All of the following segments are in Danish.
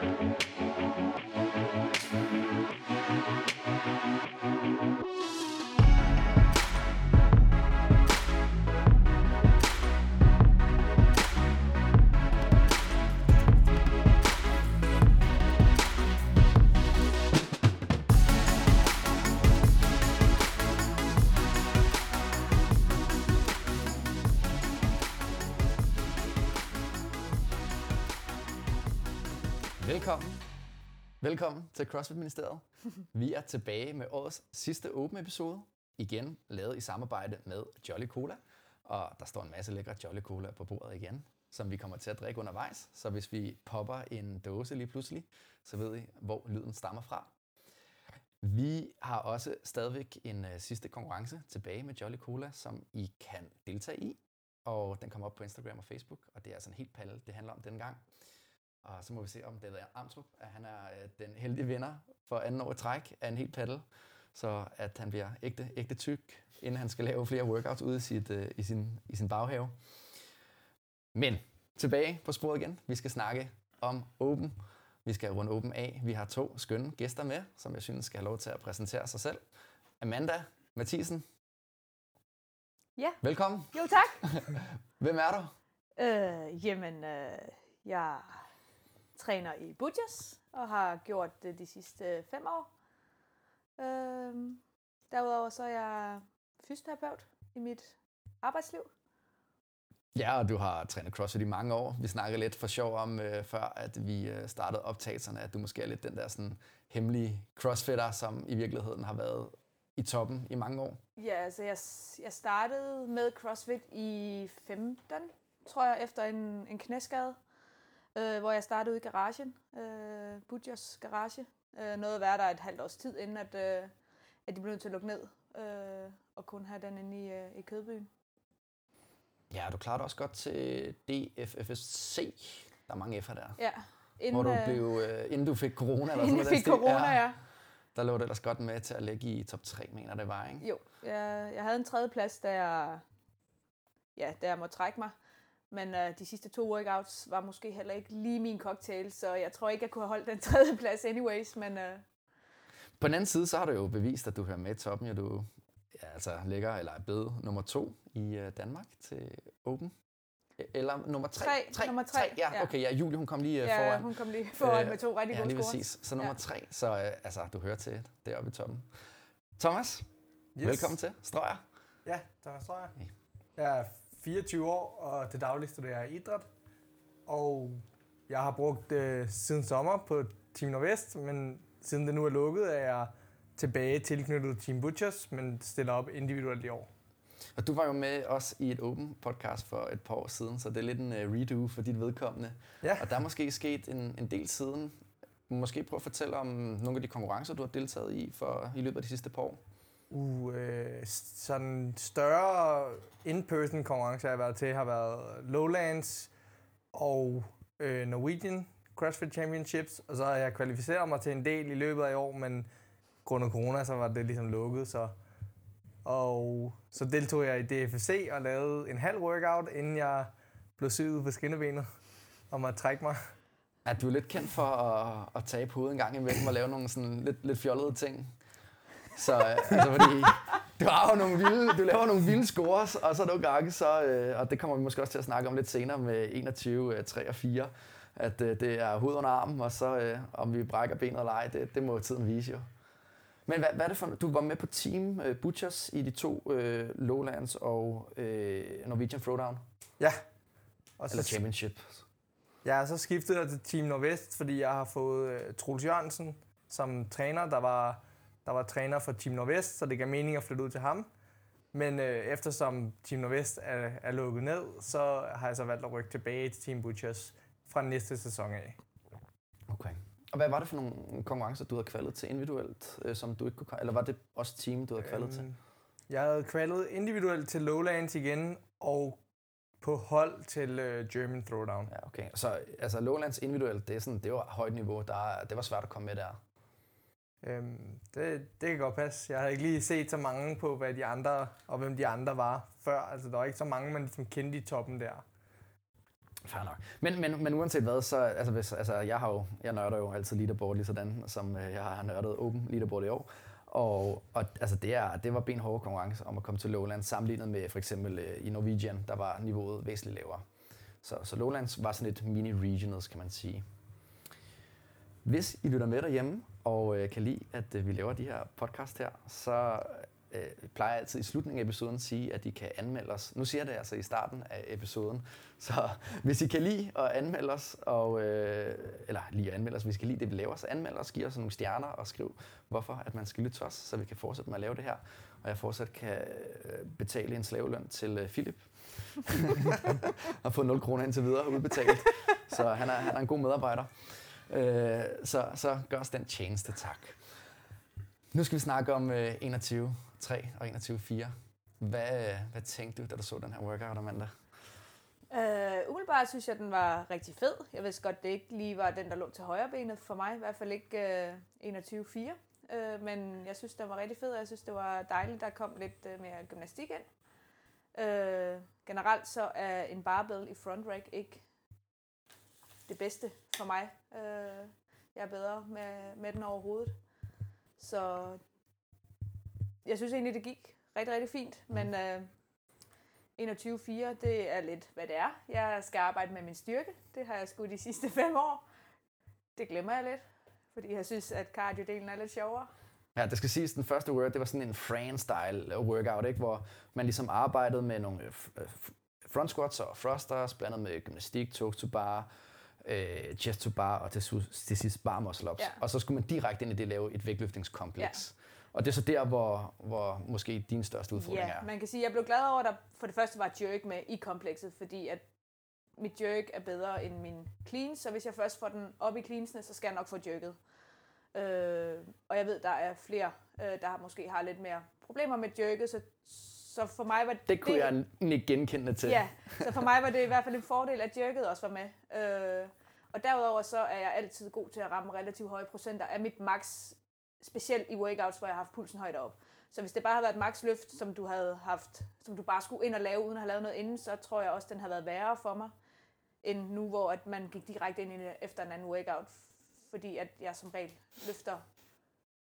Velkommen. Velkommen til CrossFit Ministeriet. Vi er tilbage med årets sidste åbne episode. Igen lavet i samarbejde med Jolly Cola. Og der står en masse lækre Jolly Cola på bordet igen, som vi kommer til at drikke undervejs. Så hvis vi popper en dåse lige pludselig, så ved I, hvor lyden stammer fra. Vi har også stadigvæk en øh, sidste konkurrence tilbage med Jolly Cola, som I kan deltage i. Og den kommer op på Instagram og Facebook, og det er altså en helt palle, det handler om den gang. Og så må vi se, om David Amtrup, at han er øh, den heldige vinder for anden år i træk af en helt paddle. Så at han bliver ægte, ægte tyk, inden han skal lave flere workouts ude i, sit, øh, i, sin, i sin baghave. Men tilbage på sporet igen. Vi skal snakke om Open. Vi skal runde Open af. Vi har to skønne gæster med, som jeg synes skal have lov til at præsentere sig selv. Amanda Mathisen. Ja. Velkommen. Jo, tak. Hvem er du? Øh, jamen, øh, jeg træner i Butchers og har gjort det de sidste fem år. Øh, derudover så er jeg fysioterapeut i mit arbejdsliv. Ja, og du har trænet CrossFit i mange år. Vi snakkede lidt for sjov om øh, før, at vi øh, startede optagelserne, at du måske er lidt den der sådan, hemmelige crossfitter, som i virkeligheden har været i toppen i mange år. Ja, altså jeg, jeg startede med CrossFit i 15, tror jeg, efter en, en knæskade øh, hvor jeg startede ude i garagen, øh, Butchers garage. Øh, noget at være der et halvt års tid, inden at, øh, at de blev nødt til at lukke ned øh, og kun have den inde i, øh, i Kødbyen. Ja, du klarede også godt til DFFSC. Der er mange F'er der. Ja. Inden, hvor du blev, øh, inden du fik corona. Eller inden jeg fik corona, ja. ja. Der lå det ellers godt med til at ligge i top 3, mener det var, ikke? Jo, jeg, jeg havde en tredje plads, da jeg, ja, da jeg måtte trække mig. Men øh, de sidste to workouts var måske heller ikke lige min cocktail, så jeg tror ikke, jeg kunne have holdt den tredje plads anyways. Men, øh... På den anden side, så har du jo bevist, at du hører med i toppen. Ja, du ja, altså ligger eller er blevet nummer to i øh, Danmark til Open. Eller nummer tre? Tre, tre nummer tre. tre. Ja, okay, ja, Julie hun kom lige øh, ja, foran. hun kom lige foran øh, med to rigtig ja, gode scores. Så nummer ja. tre, så øh, altså, du hører til deroppe i toppen. Thomas, yes. velkommen til. Strøger. Ja, Thomas Strøger. Okay. Jeg er 24 år og til daglig studerer jeg idræt. Og jeg har brugt øh, siden sommer på Team Nordvest, men siden det nu er lukket, er jeg tilbage tilknyttet Team Butchers, men stiller op individuelt i år. Og du var jo med os i et Open podcast for et par år siden, så det er lidt en uh, redo for dit vedkommende. Ja. Og der er måske sket en, en del siden. Måske prøve at fortælle om nogle af de konkurrencer, du har deltaget i for i løbet af de sidste par år. Uh, øh, sådan større in-person konkurrencer, jeg har været til, har været Lowlands og øh, Norwegian CrossFit Championships, og så har jeg kvalificeret mig til en del i løbet af i år, men grund af corona, så var det ligesom lukket, så og så deltog jeg i DFC og lavede en halv workout, inden jeg blev syet på skinnebenet og måtte trække mig. Er du lidt kendt for at, at tage hovedet en gang imellem og lave nogle sådan lidt, lidt fjollede ting? Så øh, altså, fordi du har jo nogle vilde, du laver nogle vilde scores, og så nogle gange, så, øh, og det kommer vi måske også til at snakke om lidt senere med 21, 3 og 4, at øh, det er hoved under armen, og så øh, om vi brækker benet eller ej, det, det må tiden vise jo. Men hvad, hvad er det for, du var med på Team uh, Butchers i de to uh, Lowlands og uh, Norwegian Throwdown? Ja. Og Eller Championship. Jeg har så skiftet til Team Nordvest, fordi jeg har fået uh, Troels Jørgensen som træner, der var der var træner for Team Nordvest, så det gav mening at flytte ud til ham. Men øh, eftersom Team Nordvest er, er lukket ned, så har jeg så valgt at rykke tilbage til Team Butchers fra næste sæson af. Okay. Og hvad var det for nogle konkurrencer, du havde kvalet til individuelt, øh, som du ikke kunne Eller var det også team, du havde kvalet øhm, til? Jeg havde kvalet individuelt til Lowlands igen, og på hold til øh, German Throwdown. Ja, okay. Så altså Lowlands individuelt, det, er sådan, det var højt niveau. Der, det var svært at komme med der. Øhm, det, det kan godt passe. Jeg havde ikke lige set så mange på, hvad de andre, og hvem de andre var før. Altså, der var ikke så mange, man ligesom kendte i toppen der. Fair nok. Men, men, men uanset hvad, så altså, hvis, altså, jeg har jo, jeg nørder jo altid leaderboard lige sådan, som øh, jeg har nørdet Open leaderboard i år. Og, og altså, det, er, det var benhårde konkurrence om at komme til Lowlands, sammenlignet med for eksempel øh, i Norwegian, der var niveauet væsentligt lavere. Så, så Lowlands var sådan et mini-regionals, kan man sige. Hvis I lytter med derhjemme og øh, kan lide, at øh, vi laver de her podcast her, så øh, plejer jeg altid i slutningen af episoden at sige, at I kan anmelde os. Nu siger jeg det altså i starten af episoden. Så hvis I kan lide at anmelde os, og, øh, eller lige at anmelde os, hvis I kan lide det, vi laver, så anmeld os, giv os nogle stjerner og skriv, hvorfor at man skal lytte til os, så vi kan fortsætte med at lave det her. Og jeg fortsat kan øh, betale en slaveløn til øh, Philip. og få 0 kroner indtil videre udbetalt. Så han er, han er en god medarbejder. Øh, så, så gør os den tjeneste, tak. Nu skal vi snakke om øh, 21.3 og 21.4. Hvad, øh, hvad tænkte du, da du så den her workout, om mandag? Øh, umiddelbart synes jeg, den var rigtig fed. Jeg vidste godt, det ikke lige var den, der lå til højre benet for mig. I hvert fald ikke øh, 21.4. Øh, men jeg synes, den var rigtig fed, og jeg synes, det var dejligt, der kom lidt øh, mere gymnastik ind. Øh, generelt så er en barbell i front rack ikke det bedste for mig. Uh, jeg er bedre med, med den overhovedet. Så jeg synes egentlig, det gik rigtig, rigtig fint. Men uh, 21.4, det er lidt, hvad det er. Jeg skal arbejde med min styrke. Det har jeg sgu de sidste fem år. Det glemmer jeg lidt, fordi jeg synes, at cardio-delen er lidt sjovere. Ja, det skal siges, den første workout, det var sådan en Fran-style workout, ikke? hvor man ligesom arbejdede med nogle øh, front squats og thrusters, blandet med gymnastik, toes to bar, øh, chest to bar og til, til sidst bar muscle ups. Ja. Og så skulle man direkte ind i det lave et vægtløftningskompleks. Ja. Og det er så der, hvor, hvor måske din største udfordring ja, er. man kan sige, at jeg blev glad over, at der for det første var jerk med i komplekset, fordi at mit jerk er bedre end min clean, så hvis jeg først får den op i cleansene, så skal jeg nok få jerket. Øh, og jeg ved, der er flere, øh, der måske har lidt mere problemer med jerket, så, så for mig var det... Det kunne jeg ikke genkende til. Ja, så for mig var det i hvert fald en fordel, at jerket også var med. Øh, og derudover så er jeg altid god til at ramme relativt høje procenter af mit max specielt i workouts, hvor jeg har haft pulsen højt op. Så hvis det bare havde været et maxløft, som du havde haft, som du bare skulle ind og lave, uden at have lavet noget inden, så tror jeg også, den havde været værre for mig, end nu, hvor at man gik direkte ind efter en anden workout, fordi at jeg som regel løfter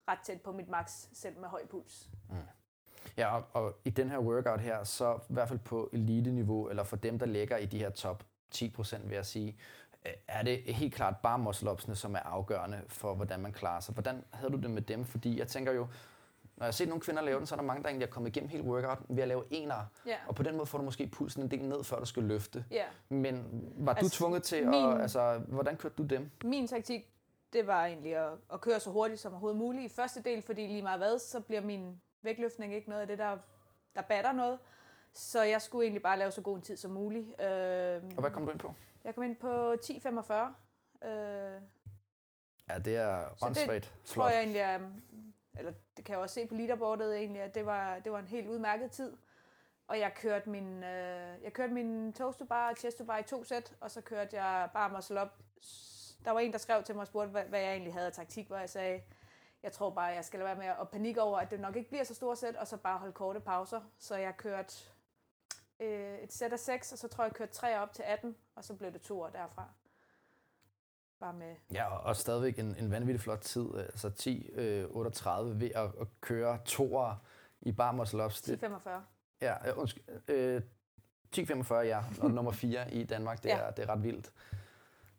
ret tæt på mit max, selv med høj puls. Mm. Ja, og, og i den her workout her, så i hvert fald på elite-niveau, eller for dem, der ligger i de her top 10 procent, vil jeg sige, er det helt klart bare muscle som er afgørende for, hvordan man klarer sig. Hvordan havde du det med dem? Fordi jeg tænker jo, når jeg har set nogle kvinder lave den, så er der mange, der egentlig er kommet igennem hele workout ved at lave enere. Yeah. Og på den måde får du måske pulsen en del ned, før du skal løfte. Yeah. Men var altså, du tvunget til min, at... Altså, hvordan kørte du dem? Min taktik, det var egentlig at, at køre så hurtigt som overhovedet muligt i første del, fordi lige meget hvad, så bliver min vægtløftning ikke noget af det, der, der batter noget. Så jeg skulle egentlig bare lave så god en tid som muligt. Øh, og hvad kom du ind på? Jeg kom ind på 10.45. Øh, ja, det er åndssvagt flot. tror jeg egentlig er, eller det kan jeg også se på leaderboardet egentlig, at det var, det var en helt udmærket tid. Og jeg kørte min, øh, jeg kørte min toast to bar og chest to bar i to sæt, og så kørte jeg bare muscle up. Der var en, der skrev til mig og spurgte, hvad, hvad jeg egentlig havde af taktik, hvor jeg sagde, jeg tror bare, jeg skal lade være med at panik over, at det nok ikke bliver så stort sæt, og så bare holde korte pauser. Så jeg kørte øh, et sæt af 6, og så tror jeg, jeg kørte 3 op til 18, og så blev det to år derfra. Bare med... Ja, og stadigvæk en, en vanvittig flot tid, altså 10-38 øh, ved at, at køre toer i bar muscle ups. 10-45. Ja, undskyld. Øh, 10-45, ja, og nummer 4 i Danmark, det, ja. er, det er ret vildt.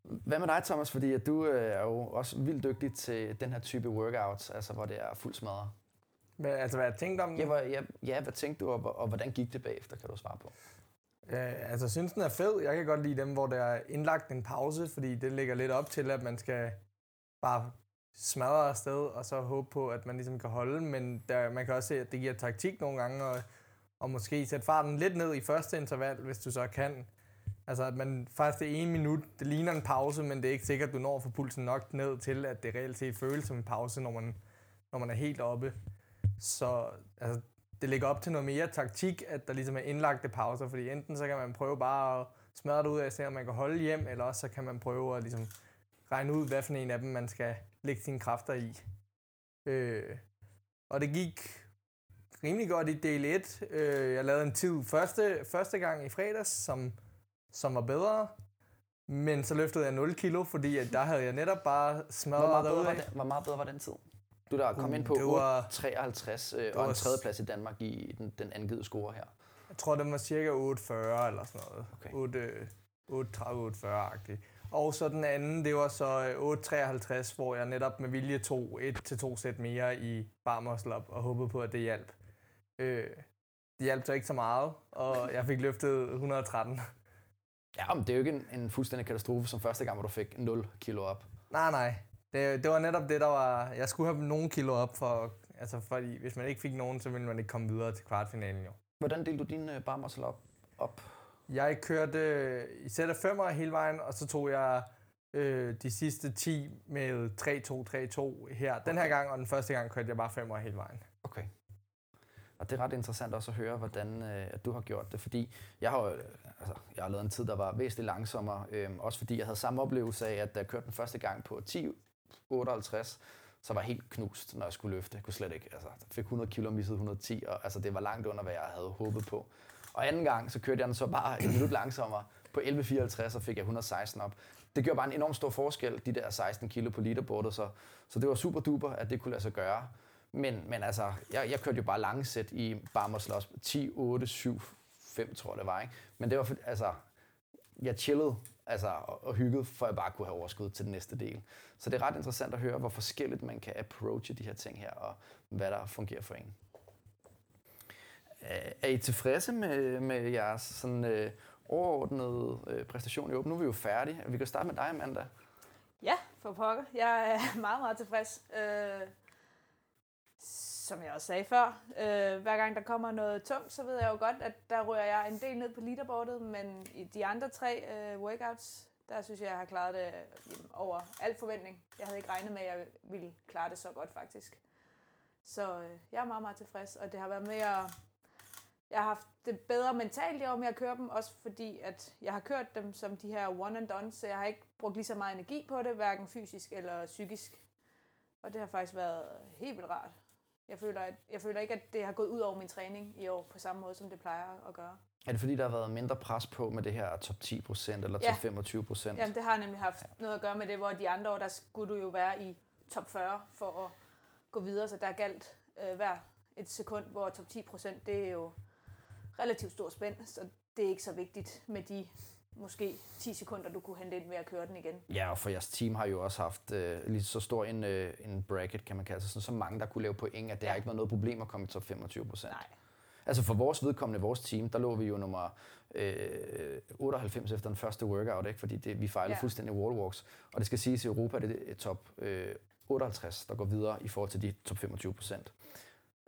Hvad med dig, Thomas? Fordi at du øh, er jo også vildt dygtig til den her type workouts, altså hvor det er fuld smadret. Hvad, altså, hvad jeg tænkte om? Ja, hvor, ja, ja, hvad tænkte du, og, og hvordan gik det bagefter, kan du svare på? Ja, altså, synes, den er fed. Jeg kan godt lide dem, hvor der er indlagt en pause, fordi det ligger lidt op til, at man skal bare smadre afsted, og så håbe på, at man ligesom kan holde. Men der, man kan også se, at det giver taktik nogle gange, og, og måske sætte farten lidt ned i første interval, hvis du så kan. Altså, at man faktisk det ene minut, det ligner en pause, men det er ikke sikkert, at du når at få pulsen nok ned til, at det reelt set føles som en pause, når man, når man er helt oppe. Så altså, det ligger op til noget mere taktik, at der ligesom er indlagte pauser, fordi enten så kan man prøve bare at smadre det ud af, se, om man kan holde hjem, eller også så kan man prøve at ligesom regne ud, hvad for en af dem man skal lægge sine kræfter i. Øh, og det gik rimelig godt i del 1. Øh, jeg lavede en tid første, første gang i fredags, som, som var bedre. Men så løftede jeg 0 kilo, fordi at der havde jeg netop bare Hvor smadret meget, mig bedre var den, hvor meget bedre var den tid? Du der kom Uh, ind på det var- 8,53 øh, var og en tredjeplads i Danmark i den, den angivet score her. Jeg tror, den var cirka 8,40 eller sådan noget. Okay. 8, 8,30-8,40-agtig. Og så den anden, det var så øh, 8,53, hvor jeg netop med vilje tog et til to sæt mere i bar muscle up og håbede på, at det hjalp. Øh, det hjalp så ikke så meget, og jeg fik løftet 113. Ja, men det er jo ikke en, en fuldstændig katastrofe som første gang, hvor du fik 0 kilo op. Nej, nej. Det, det var netop det, der var... Jeg skulle have nogle kilo op, for, altså fordi hvis man ikke fik nogen, så ville man ikke komme videre til kvartfinalen jo. Hvordan delte du din øh, bar muscle op? op? Jeg kørte i sæt af femmer hele vejen, og så tog jeg øh, de sidste 10 med 3-2-3-2 her. Den her gang, og den første gang kørte jeg bare femmer hele vejen. Okay. Og det er ret interessant også at høre, hvordan øh, at du har gjort det, fordi jeg har, jo, øh, altså, jeg har lavet en tid, der var væsentligt langsommere, øh, også fordi jeg havde samme oplevelse af, at da jeg kørte den første gang på 10.58, så var jeg helt knust, når jeg skulle løfte. Jeg kunne slet ikke, altså, jeg fik 100 kilo og missede 110, og altså, det var langt under, hvad jeg havde håbet på. Og anden gang, så kørte jeg den så bare et minut langsommere. På 11.54, og fik jeg 116 op. Det gjorde bare en enorm stor forskel, de der 16 kilo på leaderboardet, så, så det var super duper, at det kunne lade sig gøre. Men, men altså, jeg, jeg kørte jo bare lange sæt i bar muscle 10, 8, 7, 5, tror jeg det var. Ikke? Men det var, altså, jeg chillede altså, og, hyggede, for jeg bare kunne have overskud til den næste del. Så det er ret interessant at høre, hvor forskelligt man kan approache de her ting her, og hvad der fungerer for en. Øh, er- I tilfredse med, med jeres sådan, øh, overordnede øh, præstation i Åben? Nu er vi jo færdige. Vi kan starte med dig, Amanda. Ja, for pokker. Jeg er meget, meget tilfreds. Øh, som jeg også sagde før, øh, hver gang der kommer noget tungt, så ved jeg jo godt, at der rører jeg en del ned på leaderboardet, men i de andre tre øh, workouts, der synes jeg, jeg har klaret det jamen, over al forventning. Jeg havde ikke regnet med, at jeg ville klare det så godt, faktisk. Så øh, jeg er meget, meget tilfreds, og det har været mere... Jeg har haft det bedre mentalt i år med at køre dem, også fordi at jeg har kørt dem som de her one and done, så jeg har ikke brugt lige så meget energi på det, hverken fysisk eller psykisk. Og det har faktisk været helt vildt rart. Jeg føler, at, jeg føler ikke, at det har gået ud over min træning i år på samme måde, som det plejer at gøre. Er det fordi, der har været mindre pres på med det her top 10 procent eller top Ja. 25 procent? Jamen, det har nemlig haft noget at gøre med det, hvor de andre år, der skulle du jo være i top 40 for at gå videre, så der galt øh, hver et sekund, hvor top 10 procent, det er jo relativt stor spænd, så det er ikke så vigtigt med de måske 10 sekunder, du kunne hente ind ved at køre den igen. Ja, og for jeres team har jo også haft øh, lige så stor en, øh, en bracket, kan man kalde sig, sådan, så mange, der kunne lave point, at det ja. har ikke været noget problem at komme i top 25 procent. Nej. Altså for vores vedkommende, vores team, der lå vi jo nummer øh, 98 efter den første workout, ikke? fordi det, vi fejlede ja. Fuldstændig wallwalks. Og det skal siges, at i Europa er det top øh, 58, der går videre i forhold til de top 25 procent.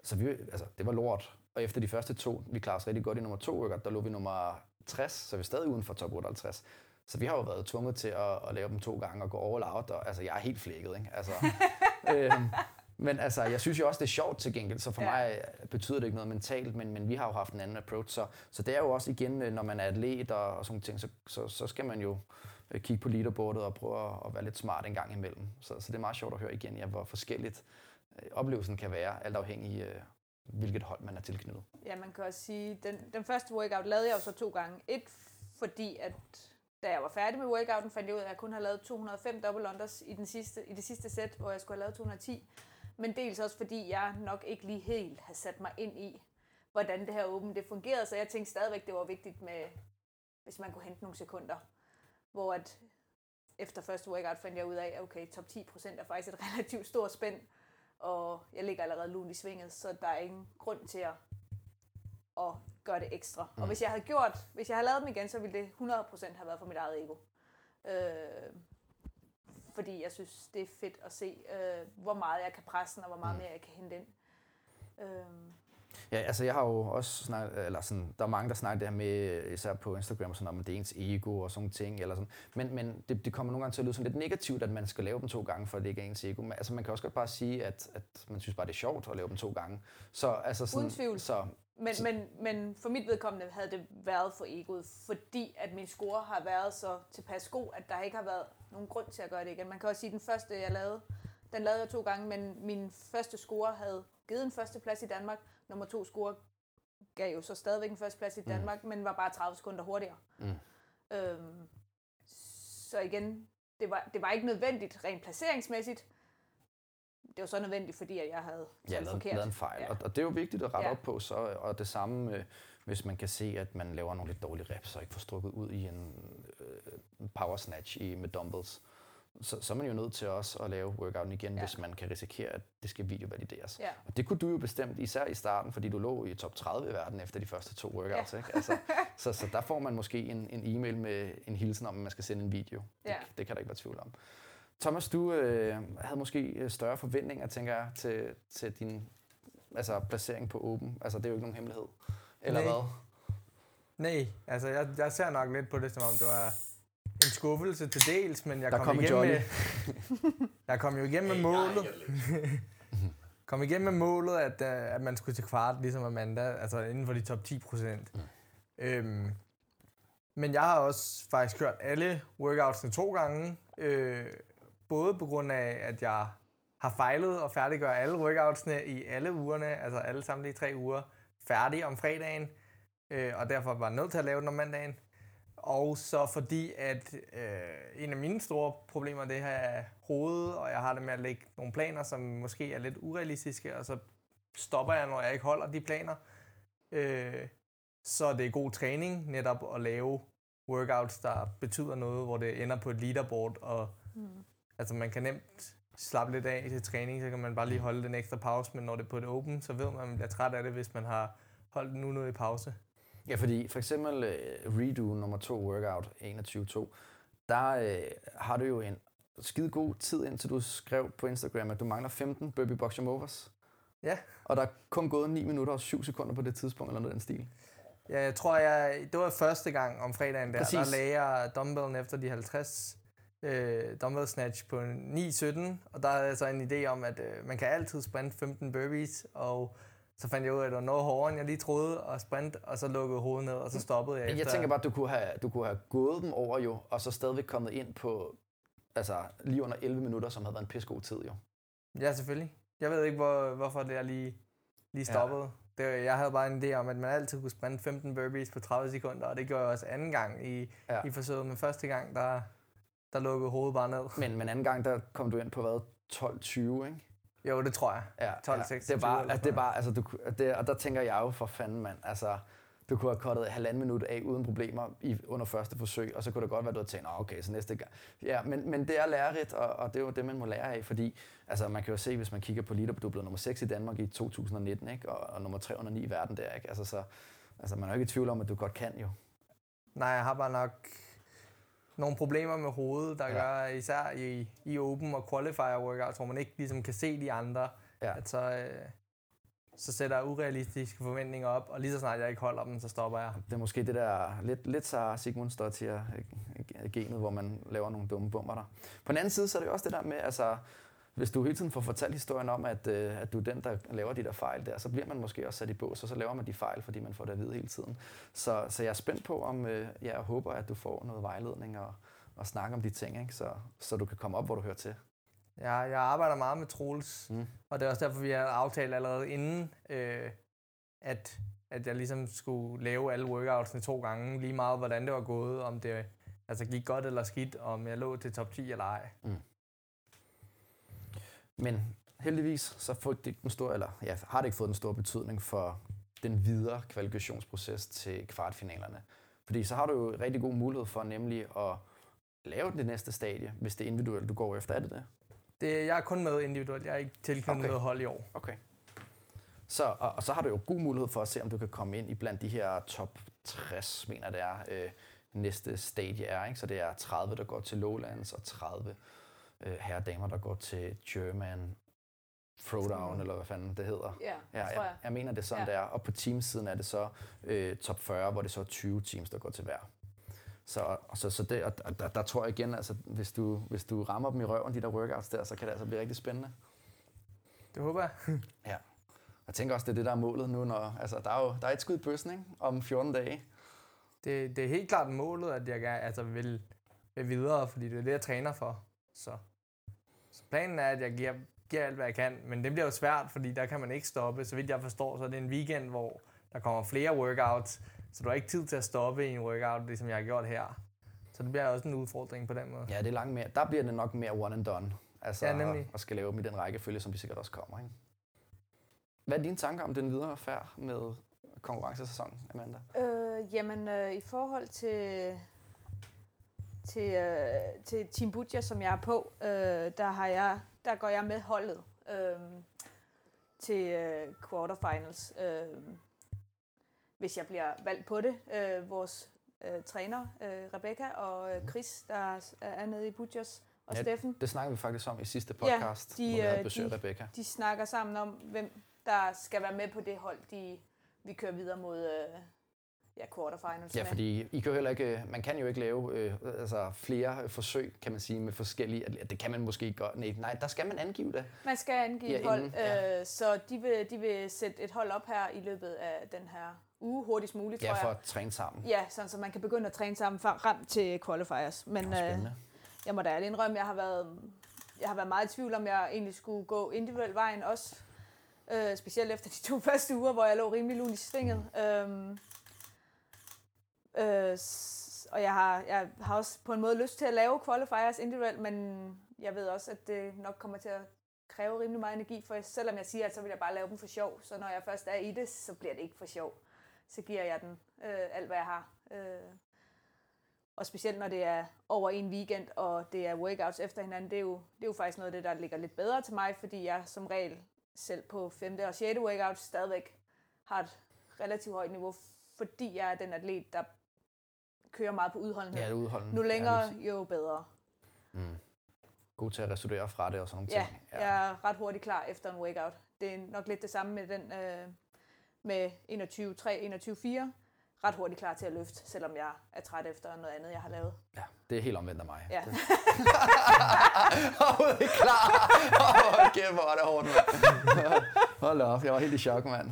Så vi, altså, det var lort. Og efter de første to, vi klarede os rigtig godt i nummer to workout, der lå vi nummer 60, så vi er stadig uden for top 58. Så vi har jo været tvunget til at, at lave dem to gange og gå all out, og altså, jeg er helt flækket, ikke? Altså, øhm, men altså, jeg synes jo også, det er sjovt til gengæld, så for ja. Mig øh, betyder det ikke noget mentalt, men, men vi har jo haft en anden approach, så, så det er jo også igen, øh, når man er atlet og, og sådan ting, så, så, så skal man jo øh, kigge på leaderboardet og prøve at, at være lidt smart en gang imellem. Så, så det er meget sjovt at høre igen, ja, hvor forskelligt øh, oplevelsen kan være, alt afhængig af, øh, hvilket hold man er tilknyttet. Ja, man kan også sige, den, den første workout lavede jeg jo så to gange. Et, fordi at da jeg var færdig med workouten, fandt jeg ud af, at jeg kun havde lavet 205 double unders i, den sidste, i det sidste sæt, hvor jeg skulle have lavet 210. Men dels også fordi jeg nok ikke lige helt havde sat mig ind i, hvordan det her åben det fungerede, så jeg tænkte stadigvæk, det var vigtigt med, hvis man kunne hente nogle sekunder. Hvor at efter første workout fandt jeg ud af, at okay, top 10% er faktisk et relativt stort spænd, og jeg ligger allerede lunt i svinget, så der er ingen grund til at, at gøre det ekstra. Mm. Og hvis jeg havde gjort, hvis jeg havde lavet dem igen, så ville det 100% have været for mit eget ego. Øh, fordi jeg synes, det er fedt at se, øh, hvor meget jeg kan presse den, og hvor meget Mm. mere jeg kan hente ind. Øh, Ja, altså jeg har jo også snakket, eller sådan, der er mange, der snakker det her med, især på Instagram og sådan om det er ens ego og sådan ting, eller sådan. Men, men det, det kommer nogle gange til at lyde sådan lidt negativt, at man skal lave dem to gange, for det ikke er ens ego. Men, altså man kan også godt bare sige, at, at man synes bare, det er sjovt at lave dem to gange. Så, altså sådan, Uden tvivl. Så, Men, Så- men, men for mit vedkommende havde det været for egoet, fordi at min score har været så tilpas god, at der ikke har været nogen grund til at gøre det igen. Man kan også sige, at den første, jeg lavede, den lavede jeg to gange, men min første score havde givet en førsteplads i Danmark. Nummer to score gav jo så stadigvæk en førsteplads i Danmark, mm. men var bare 30 sekunder hurtigere. Mm. Øhm, så igen, det var, det var ikke nødvendigt rent placeringsmæssigt. Det var så nødvendigt, fordi at jeg havde ja, lavet, forkert. lavet en fejl. Ja. Og, og det er jo vigtigt at rette Ja. op på, så, og det samme, øh, hvis man kan se, at man laver nogle lidt dårlige reps, og ikke får strukket ud i en øh, power snatch i, med dumbbells, så, så er man jo nødt til også at lave workouten igen, Ja. hvis man kan risikere, at det skal videovalideres. Ja. Og det kunne du jo bestemt, især i starten, fordi du lå i top 30 i verden efter de første to workouts. Ja. Ikke? Altså, så, så der får man måske en, en e-mail med en hilsen om, at man skal sende en video. Ja. Det, det kan der ikke være tvivl om. Thomas, du øh, havde måske øh, større forventninger, tænker jeg, til, til din altså, placering på Open. Altså, det er jo ikke nogen hemmelighed. Eller Nej. hvad? Nej, altså jeg, jeg ser nok lidt på det, som om det var en skuffelse til dels, men jeg Der kom, kom en igennem jolly. med, jeg kom jo igennem med målet. kom igennem med målet, at, uh, at man skulle til kvart, ligesom Amanda, altså inden for de top 10 procent. Mm. Øhm, men jeg har også faktisk kørt alle workoutsene to gange, øh, både på grund af, at jeg har fejlet og færdiggør alle workoutsene i alle ugerne, altså alle samtlige tre uger, færdig om fredagen, øh, og derfor var nødt til at lave den om mandagen. Og så fordi, at øh, en af mine store problemer, det her er hovedet, og jeg har det med at lægge nogle planer, som måske er lidt urealistiske, og så stopper jeg, når jeg ikke holder de planer. Øh, så det er god træning netop at lave workouts, der betyder noget, hvor det ender på et leaderboard, og Mm. altså man kan nemt slappe lidt af til træning, så kan man bare lige holde den ekstra pause, men når det er på et open, så ved man, at man bliver træt af det, hvis man har holdt nu noget i pause. Ja, fordi for eksempel uh, redo nummer 2 workout 21.2, der øh, har du jo en skide god tid, indtil du skrev på Instagram, at du mangler 15 burpee box jump overs. Ja. Og der er kun gået 9 minutter og 7 sekunder på det tidspunkt, eller noget den stil. Ja, jeg tror, jeg, det var første gang om fredagen der, Præcis. der lagde jeg dumbbellen efter de 50 øh, dumbbell snatch på 9.17, og der havde jeg så en idé om, at øh, man kan altid sprinte 15 burpees, og så fandt jeg ud af, at det var noget hårdere, end jeg lige troede at sprinte, og så lukkede hovedet ned, og så stoppede jeg Jeg, efter. tænker bare, at du kunne, have, du kunne have gået dem over jo, og så stadigvæk kommet ind på altså, lige under 11 minutter, som havde været en pissegod tid jo. Ja, selvfølgelig. Jeg ved ikke, hvor, hvorfor det er lige, lige stoppede. Ja. Det, jeg havde bare en idé om, at man altid kunne sprinte 15 burpees på 30 sekunder, og det gjorde jeg også anden gang i, ja. i forsøget. Men første gang, der, der lukkede hovedet bare ned. Men, men anden gang, der kom du ind på hvad? 12-20, ikke? Jo, det tror jeg. Ja, 12, ja. 26 Det er bare, altså, det er bare, altså, du, det, og der tænker jeg jo for fanden, mand. Altså, du kunne have kottet halvanden minut af uden problemer i, under første forsøg, og så kunne det godt være, at du havde tænkt, "Nå, okay, så næste gang. Ja, men, men det er lærerigt, og, og det er jo det, man må lære af, fordi altså, man kan jo se, hvis man kigger på Leader, du blevet nummer 6 i Danmark i 2019, ikke? Og, og nummer 309 i verden der, ikke? Altså, så, altså, man er jo ikke i tvivl om, at du godt kan jo. Nej, jeg har bare nok nogle problemer med hovedet, der Ja. gør især i, i open og qualifier workouts, hvor man ikke ligesom kan se de andre, Ja. at så, øh, så sætter jeg urealistiske forventninger op, og lige så snart jeg ikke holder dem, så stopper jeg. Det er måske det der lidt, lidt så Sigmund Stottier øh, genet, hvor man laver nogle dumme bummer der. På den anden side, så er det jo også det der med, altså, hvis du hele tiden får fortalt historien om, at, øh, at du er den, der laver de der fejl der, så bliver man måske også sat i bås, og så laver man de fejl, fordi man får det at vide hele tiden. Så, så jeg er spændt på, om øh, jeg håber, at du får noget vejledning og, og snakke om de ting, ikke? Så, så du kan komme op, hvor du hører til. Jeg, jeg arbejder meget med Troels, Mm. mm. og det er også derfor, vi har aftalt allerede inden, øh, at, at jeg ligesom skulle lave alle workoutsene to gange, lige meget hvordan det var gået, om det altså gik godt eller skidt, om jeg lå til top 10 eller ej. Men heldigvis så får det ikke den store, eller ja, har det ikke fået den store betydning for den videre kvalifikationsproces til kvartfinalerne. Fordi så har du jo rigtig god mulighed for nemlig at lave det næste stadie, hvis det er individuelt, du går efter. Er det det? Det, jeg er kun med individuelt, jeg er ikke tilknyttet Okay. noget hold i år. Okay. Så, og, og så har du jo god mulighed for at se, om du kan komme ind i blandt de her top 60, mener det er, øh, næste stadie er. Ikke? Så det er 30, der går til Lowlands, og 30 øh, herre damer, der går til German Throwdown, eller hvad fanden det hedder. Ja, Ja, tror jeg, jeg. jeg mener, det er sådan, Ja. det er. Og på teamsiden er det så øh, top 40, hvor det så er 20 teams, der går til hver. Så, så, så det, og der, der, der tror jeg igen, altså, hvis du, hvis du rammer dem i røven, de der workouts der, så kan det altså blive rigtig spændende. Det håber jeg. Ja. Jeg tænker også, det er det, der er målet nu, når, altså, der er jo der er et skud i bøssen, ikke? Om 14 dage. Det, det er helt klart målet, at jeg gerne, altså vil, vil videre, fordi det er det, jeg træner for. Så planen er, at jeg giver, giver alt, hvad jeg kan, men det bliver jo svært, fordi der kan man ikke stoppe. Så vidt jeg forstår, så er det en weekend, hvor der kommer flere workouts, så du har ikke tid til at stoppe i en workout, ligesom jeg har gjort her. Så det bliver også en udfordring på den måde. Ja, det er langt mere. Der bliver det nok mere one and done. Altså, Ja, nemlig. Og skal lave dem i den rækkefølge, som de sikkert også kommer. Ikke? Hvad er dine tanker om den videre færd med konkurrencesæsonen, Amanda? Øh, jamen, øh, i forhold til, til, øh, til Team Budja, som jeg er på, øh, der, har jeg, der går jeg med holdet øh, til øh, quarterfinals, øh, hvis jeg bliver valgt på det. Øh, vores øh, træner, øh, Rebecca og øh, Chris, der er nede i Budjas, og Ja, Steffen, Det snakkede vi faktisk om i sidste Ja, podcast, de, hvor havde øh, besøg af de- Rebecca. de snakker sammen om, hvem der skal være med på det hold, de, vi kører videre mod øh, ja, quarterfinals Ja, fordi I kan heller ikke, man kan jo ikke lave øh, altså flere forsøg, kan man sige, med forskellige. Det kan man måske ikke gøre. Nej, nej, der skal man angive det. Man skal angive Ja, et hold, inden, ja. øh, så de vil, de vil sætte et hold op her i løbet af den her uge, hurtigst muligt, Ja, tror for jeg. at træne sammen. Ja, sådan, så man kan begynde at træne sammen frem til qualifiers. Men Nå, øh, jeg må da ærligt indrømme, jeg har været, jeg har været meget i tvivl om, jeg egentlig skulle gå individuel vejen også. Øh, specielt efter de to første uger, hvor jeg lå rimelig lun i svinget. Øhm, øh, og jeg har, jeg har også på en måde lyst til at lave qualifiers individuelt, men jeg ved også, at det nok kommer til at kræve rimelig meget energi, for selvom jeg siger, at så vil jeg bare lave dem for sjov, så når jeg først er i det, så bliver det ikke for sjov. Så giver jeg den øh, alt, hvad jeg har. Øh, og specielt når det er over en weekend, og det er workouts efter hinanden, det er jo, det er jo faktisk noget af det, der ligger lidt bedre til mig, fordi jeg som regel selv på 5. og 6. workout stadigvæk har et relativt højt niveau, fordi jeg er den atlet, der kører meget på udholdenhed. Ja, det er udholdende. nu Ja, længere, jo bedre. Mm. God til at restituere fra det og sådan nogle Ja, ting. jeg er ret hurtigt klar efter en workout. Det er nok lidt det samme med den øh, med 21-3, 21-4. Ret hurtigt klar til at løfte, selvom jeg er træt efter noget andet, jeg har lavet. ja, det er helt omvendt af mig. Ja. Det. Overhovedet ikke klar. Hold kæft, hvor er det hårdt, mand. Hold op, jeg var helt i chok, mand.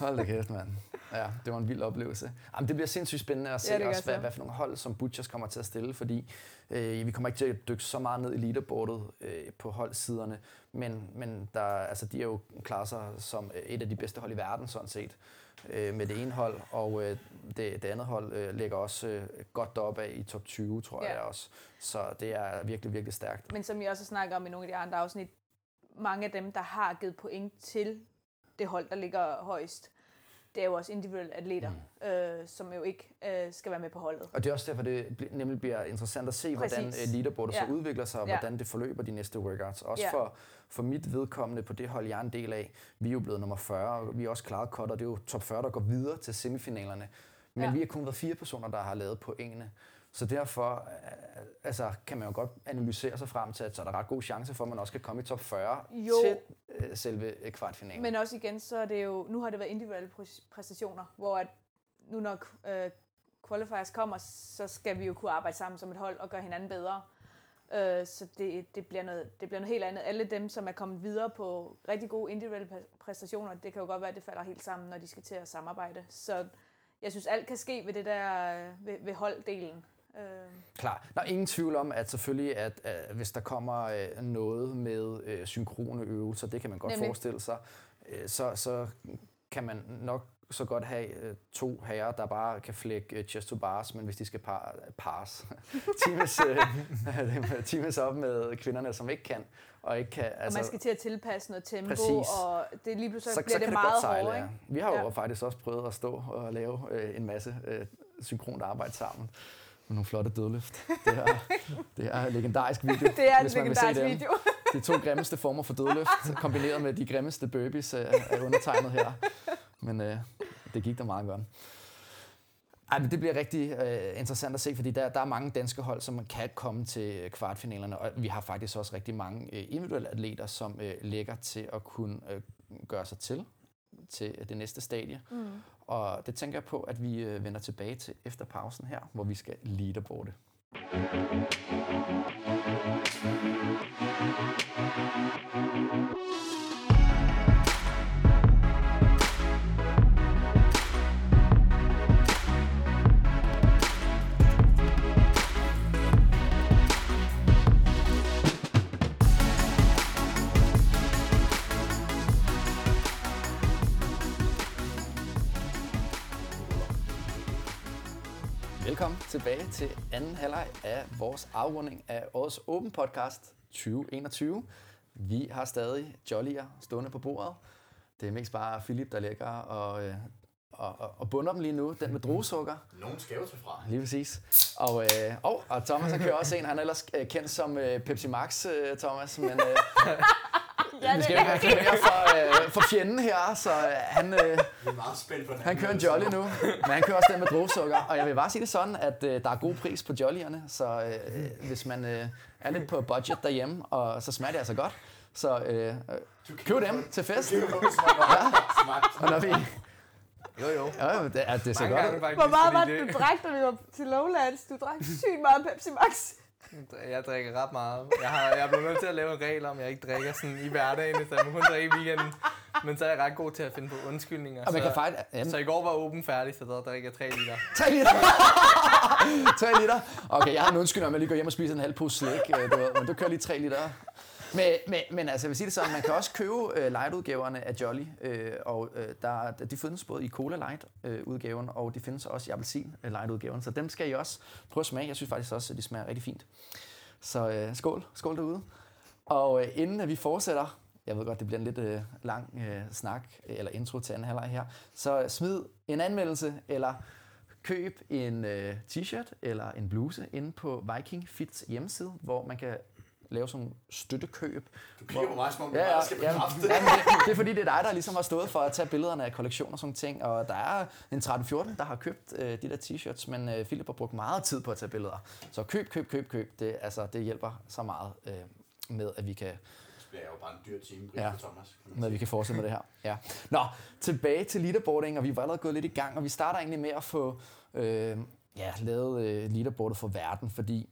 Hold da kæft, mand. Ja, det var en vild oplevelse. Jamen, det bliver sindssygt spændende at se Ja, også, hvad, hvad for nogle hold, som Butchers kommer til at stille, fordi øh, vi kommer ikke til at dykke så meget ned i leaderboardet øh, på holdsiderne, men, men der, altså, de er jo klarer sig som et af de bedste hold i verden, sådan set, øh, med det ene hold, og øh, det, det andet hold øh, ligger også øh, godt deroppe af i top 20, tror Ja. jeg også. Så det er virkelig, virkelig stærkt. Men som jeg også snakker om i nogle af de andre afsnit, mange af dem, der har givet point til det hold, der ligger højst, det er jo også individuelle atleter, mm. øh, som jo ikke øh, skal være med på holdet. Og det er også derfor, det nemlig bliver interessant at se, hvordan Præcis. øh, leaderboardet Ja. så udvikler sig, og Ja. hvordan det forløber de næste workouts. Også Ja. for, for mit vedkommende på det hold, jeg er en del af. Vi er jo blevet nummer 40, og vi er også klaret cut, og det er jo top 40, der går videre til semifinalerne. Men Ja. vi har kun været fire personer, der har lavet pointene. Så derfor øh, altså, kan man jo godt analysere sig frem til, at så er der ret god chance for, at man også kan komme i top 40 Jo. til øh, selve øh, kvartfinalen. Men også igen, så er det jo, nu har det været individuelle præ- præstationer, hvor at nu når øh, qualifiers kommer, så skal vi jo kunne arbejde sammen som et hold og gøre hinanden bedre. Øh, så det, det, bliver noget, det bliver noget helt andet. Alle dem, som er kommet videre på rigtig gode individuelle præ- præstationer, det kan jo godt være, at det falder helt sammen, når de skal til at samarbejde. Så jeg synes, alt kan ske ved det der øh, ved, ved holddelen. Øh, Klar. Der er ingen tvivl om, at selvfølgelig, at, at hvis der kommer øh, noget med øh, synkrone øvelser, det kan man godt Nemlig. forestille sig, øh, så, så kan man nok så godt have øh, to herrer, der bare kan flække øh, chest to bars, men hvis de skal par, pars, teames, øh, teames op med kvinderne, som ikke kan, og ikke kan... altså, og man skal til at tilpasse noget tempo, Præcis. og det lige pludselig så, bliver så det kan meget det godt sejle, hårdere. ja. Vi har jo Ja. faktisk også prøvet at stå og lave øh, en masse øh, synkront arbejde sammen med nogle flotte dødløft. Det er, det er en legendarisk video, Det er en legendarisk video. De to grimmeste former for dødløft, kombineret med de grimmeste burpees af, af undertegnet her. Men øh, det gik da meget godt. Ej, men det bliver rigtig øh, interessant at se, fordi der, der er mange danske hold, som kan komme til kvartfinalerne, og vi har faktisk også rigtig mange øh, individuelle atleter, som øh, ligger til at kunne øh, gøre sig til til det næste stadie. Mm. Og det tænker jeg på, at vi øh, vender tilbage til efter pausen her, hvor vi skal leaderboarde. Thank you. Tilbage til anden halvleg af vores afrunding af årets Open Podcast 2021. Vi har stadig Jolly'er stående på bordet. Det er mest bare Philip, der ligger og, øh, og, og, og bunder dem lige nu. Den med druesukker. Nogen skal jo til fra. Lige præcis. Og, øh, og, og Thomas han kører også en. Han er ellers øh, kendt som øh, Pepsi Max, øh, Thomas. Men øh, Ja, vi det skal er ikke reklamere for, øh, for fjenden her, så øh, han... Øh, er han kører en Jolly nu, men han kører også den med druesukker. Og jeg vil bare sige det sådan, at øh, der er god pris på Jolly'erne, så øh, hvis man øh, er lidt på budget derhjemme, og så smager det altså godt, så øh, øh, køb dem til fest. Er. Smart. Og når vi... Jo, jo. Ja, det, er, det ser Mange godt ud. Hvor meget var det, du drak, da vi var til Lowlands? Du drak sygt meget Pepsi Max. Jeg drikker ret meget. Jeg har jeg er blevet nødt til at lave en regel om, at jeg ikke drikker sådan i hverdagen, så jeg må kun drikke i weekenden. Men så er jeg ret god til at finde på undskyldninger. Og man kan så, faktisk... Jamen, så i går var åben færdig, så der drikker jeg 3 liter. 3 liter. 3 liter. Okay, jeg har en undskyld om, at jeg lige går hjem og spiser en halv pose slik, øh, du ved, men du kører lige 3 liter. Men, men, men altså, jeg vil sige det sådan, man kan også købe øh, light-udgaverne af Jolly, øh, og øh, der, de findes både i Cola Light-udgaven, øh, og de findes også i Appelsin øh, Light-udgaven, så dem skal I også prøve at smage. Jeg synes faktisk også, at de smager rigtig fint. Så øh, skål, skål derude. Og øh, inden at vi fortsætter, jeg ved godt, det bliver en lidt øh, lang øh, snak, eller intro til anden halvleg her, så smid en anmeldelse, eller køb en øh, t-shirt eller en bluse inde på Viking Fits hjemmeside, hvor man kan lave sådan nogle støttekøb. Du kigger på mig, som om Ja, ja, skal ja, bekræfte ja, men det, det er fordi, det er dig, der ligesom har stået for at tage billederne af kollektioner og sådan ting, og der er en 13-14, der har købt øh, de der t-shirts, men øh, Philip har brugt meget tid på at tage billeder. Så køb, køb, køb, køb. Det, altså, det hjælper så meget øh, med, at vi kan Det bliver jo bare en dyr time, Ja. for Thomas. Kan at vi kan fortsætte med det her. Ja. Nå, tilbage til leaderboarding, og vi var allerede gået lidt i gang, og vi starter egentlig med at få øh, ja, lavet øh, leaderboardet for verden, fordi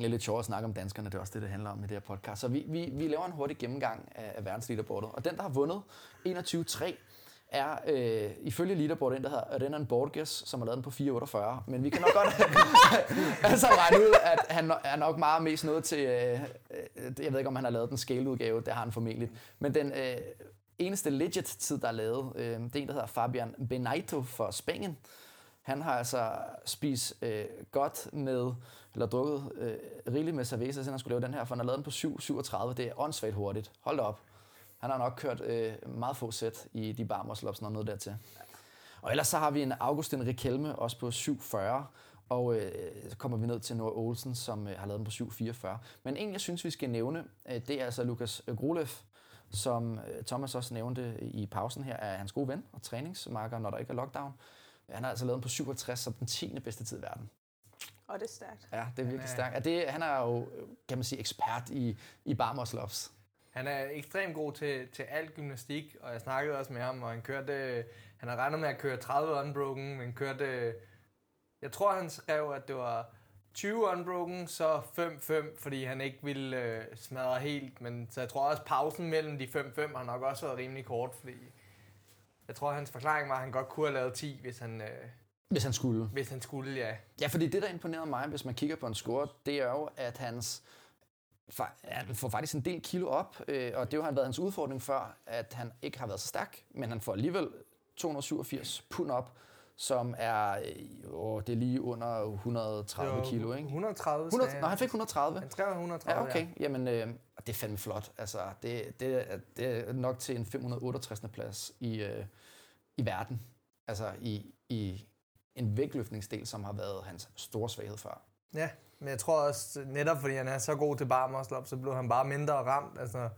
det er lidt sjovt at snakke om danskerne, det er også det, det handler om i det her podcast. Så vi, vi, vi laver en hurtig gennemgang af, af verdens leaderboardet, og den, der har vundet 21-3, er øh, ifølge leaderboardet en, der hedder Renan Borges, som har lavet den på 448. Men vi kan nok godt altså regne ud, at han er nok meget mest noget til... Øh, øh, jeg ved ikke, om han har lavet den scale-udgave, det har han formentlig. Men den øh, eneste legit-tid, der er lavet, øh, det er en, der hedder Fabian Benito for Spanien. Han har altså spist øh, godt med, eller drukket øh, rigeligt med cerveza, siden han skulle lave den her, for han har lavet den på 7.37. Det er åndssvagt hurtigt. Hold da op. Han har nok kørt øh, meget få sæt i de barmorslops, når noget dertil. Og ellers så har vi en Augustin Rikelme, også på 7.40. Og øh, så kommer vi ned til Noah Olsen, som øh, har lavet den på 7.44. Men en, jeg synes, vi skal nævne, øh, det er altså Lukas Grulev, som øh, Thomas også nævnte i pausen her, er hans gode ven og træningsmarker, når der ikke er lockdown. Han har altså lavet den på 57 som den 10. bedste tid i verden. Og det er stærkt. Ja, det er virkelig er- stærkt. Ja, det, han er jo, kan man sige, ekspert i, i bar muscle ups. Han er ekstremt god til, til alt gymnastik, og jeg snakkede også med ham, og han kørte, han har regnet med at køre 30 unbroken, men kørte, jeg tror han skrev, at det var 20 unbroken, så 5-5, fordi han ikke ville øh, smadre helt, men så jeg tror også pausen mellem de 5-5 har nok også været rimelig kort, fordi jeg tror hans forklaring var, at han godt kunne have lavet 10, hvis han, øh, Hvis han skulle. hvis han skulle, ja. Ja, fordi det, der imponerede mig, hvis man kigger på en score, det er jo, at hans ja, han får faktisk en del kilo op, øh, og det har jo været hans udfordring før, at han ikke har været så stærk, men han får alligevel 287 pund op, som er, øh, jo, det er lige under 130 Det var kilo, ikke? 130, 100, sagde nå, han fik 130. Han skrev 130, Ja, okay. Jamen, øh, det er fandme flot. Altså, det, det, er- det er nok til en 568. plads i, øh, i verden. Altså, i, i en vægtløftningsdel, som har været hans store svaghed før. Ja, men jeg tror også, netop fordi han er så god til bare muscle up, så blev han bare mindre ramt. Altså,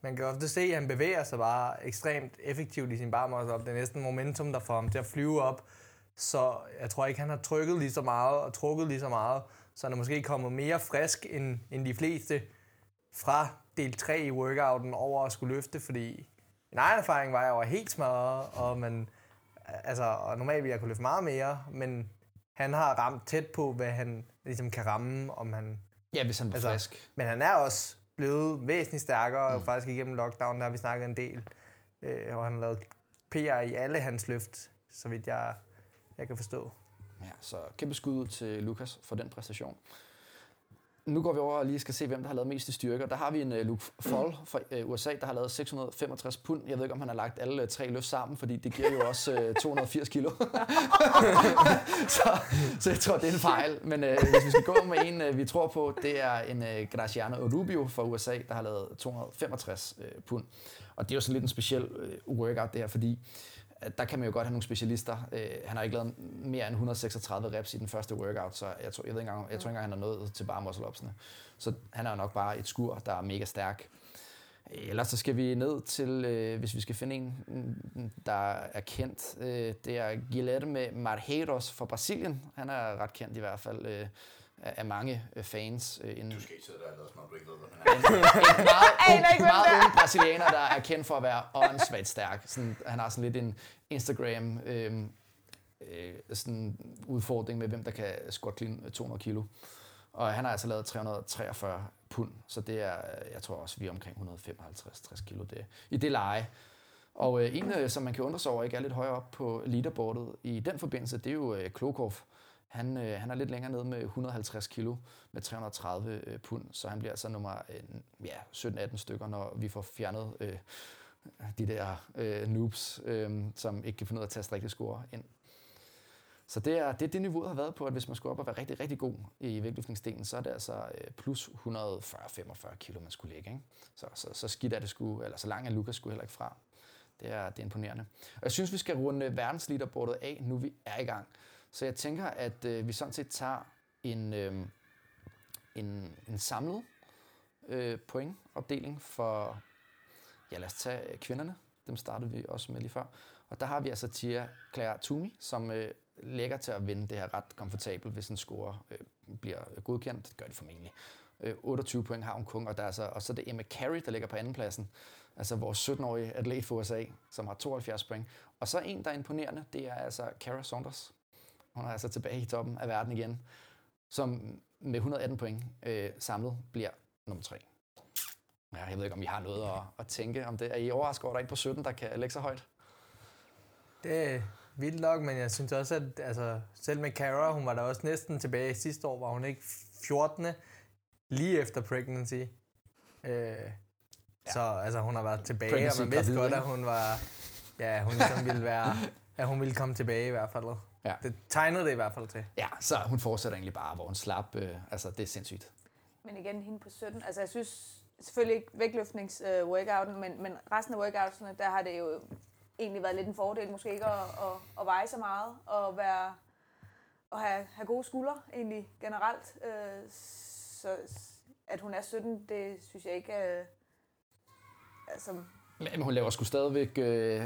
man kan ofte se, at han bevæger sig bare ekstremt effektivt i sin bar muscle up. Det er næsten momentum, der får ham til at flyve op. Så jeg tror ikke, han har trykket lige så meget og trukket lige så meget. Så han er måske kommet mere frisk end, end de fleste fra del 3 i workouten over at skulle løfte, fordi min egen erfaring var, at jeg var helt smadret, og man, altså, og normalt ville jeg kunne løfte meget mere, men han har ramt tæt på, hvad han ligesom kan ramme, om han... Ja, hvis han var Altså, frisk. Men han er også blevet væsentligt stærkere, mm. faktisk igennem lockdown, der har vi snakket en del, øh, og han har lavet PR i alle hans løft, så vidt jeg, jeg kan forstå. Ja, så kæmpe skud ud til Lukas for den præstation nu går vi over og lige skal se, hvem der har lavet mest i styrker. Der har vi en uh, Luke Fall fra øh, uh, USA, der har lavet 665 pund. Jeg ved ikke, om han har lagt alle uh, tre løft sammen, fordi det giver jo også uh, 280 kilo. så, så jeg tror, det er en fejl. Men uh, hvis vi skal gå med en, uh, vi tror på, det er en uh, Graciano Rubio fra USA, der har lavet 265 uh, pund. Og det er jo sådan lidt en speciel uh, workout det her, fordi der kan man jo godt have nogle specialister. Øh, han har ikke lavet mere end 136 reps i den første workout, så jeg tror, jeg ved ikke engang, jeg tror ikke engang, han er nået til bare muscle upsene. Så han er jo nok bare et skur, der er mega stærk. Øh, ellers så skal vi ned til, øh, hvis vi skal finde en, mm, der er kendt, øh, det er Guilherme Marheiros fra Brasilien. Han er ret kendt i hvert fald. Øh, af mange øh, fans. Øh, en, du skal ikke sidde der lade, som om du ikke ved, hvad han er. En, en meget, en, meget ung brasilianer, der er kendt for at være åndssvagt stærk. Sådan, han har sådan lidt en Instagram øh, øh, sådan udfordring med, hvem der kan squat clean 200 kilo. Og han har altså lavet 343 pund, så det er, jeg tror også, vi er omkring 155-60 kilo det, i det leje. Og øh, en, øh, som man kan undre sig over, ikke er lidt højere op på leaderboardet i den forbindelse, det er jo øh, Klokov, han, øh, han er lidt længere nede med 150 kilo med 330 øh, pund, så han bliver altså nummer øh, ja, 17-18 stykker, når vi får fjernet øh, de der øh, noobs, øh, som ikke kan finde ud af at tage rigtig score ind. Så det er, det er det niveau, har været på, at hvis man skulle op og være rigtig, rigtig god i vægtløftningsdelen, så er det altså øh, plus 140-45 kilo, man skulle lægge. Ikke? Så, så, så skidt er det skulle, eller så langt er Lukas skulle heller ikke fra. Det er, det er imponerende. Og jeg synes, vi skal runde verdensleaderbordet af, nu vi er i gang. Så jeg tænker, at øh, vi sådan set tager en, øh, en, en samlet øh, pointopdeling for, ja lad os tage øh, kvinderne, dem startede vi også med lige før. Og der har vi altså Tia Claire Tumi, som øh, lægger til at vinde det her ret komfortabelt, hvis en score øh, bliver godkendt. Det gør det formentlig. Øh, 28 point har hun kun, og, der er altså, og så er det Emma Carey, der ligger på andenpladsen. Altså vores 17-årige atlet for USA, som har 72 point. Og så en, der er imponerende, det er altså Kara Saunders, hun er altså tilbage i toppen af verden igen, som med 118 point øh, samlet bliver nummer 3. Ja, jeg ved ikke, om I har noget at, at tænke om det. Er I overrasket over, at der er en på 17, der kan lægge sig højt? Det er vildt nok, men jeg synes også, at altså, selv med Cara, hun var der også næsten tilbage sidste år, var hun ikke 14. lige efter pregnancy. Øh, ja. Så altså, hun har været tilbage, pregnancy og man vidste godt, at hun var, ja, hun ligesom ville være, at hun ville komme tilbage i hvert fald. Ja. Det tegnede det i hvert fald til. Ja, så hun fortsætter egentlig bare, hvor hun slap. Øh, altså, det er sindssygt. Men igen, hende på 17. Altså, jeg synes selvfølgelig ikke vægtløftnings-workouten, øh, men, men resten af workoutsene, der har det jo egentlig været lidt en fordel, måske ikke at, at, at veje så meget, og være og have, have gode skuldre egentlig generelt. Øh, så at hun er 17, det synes jeg ikke er... Altså, men hun laver sgu stadigvæk øh,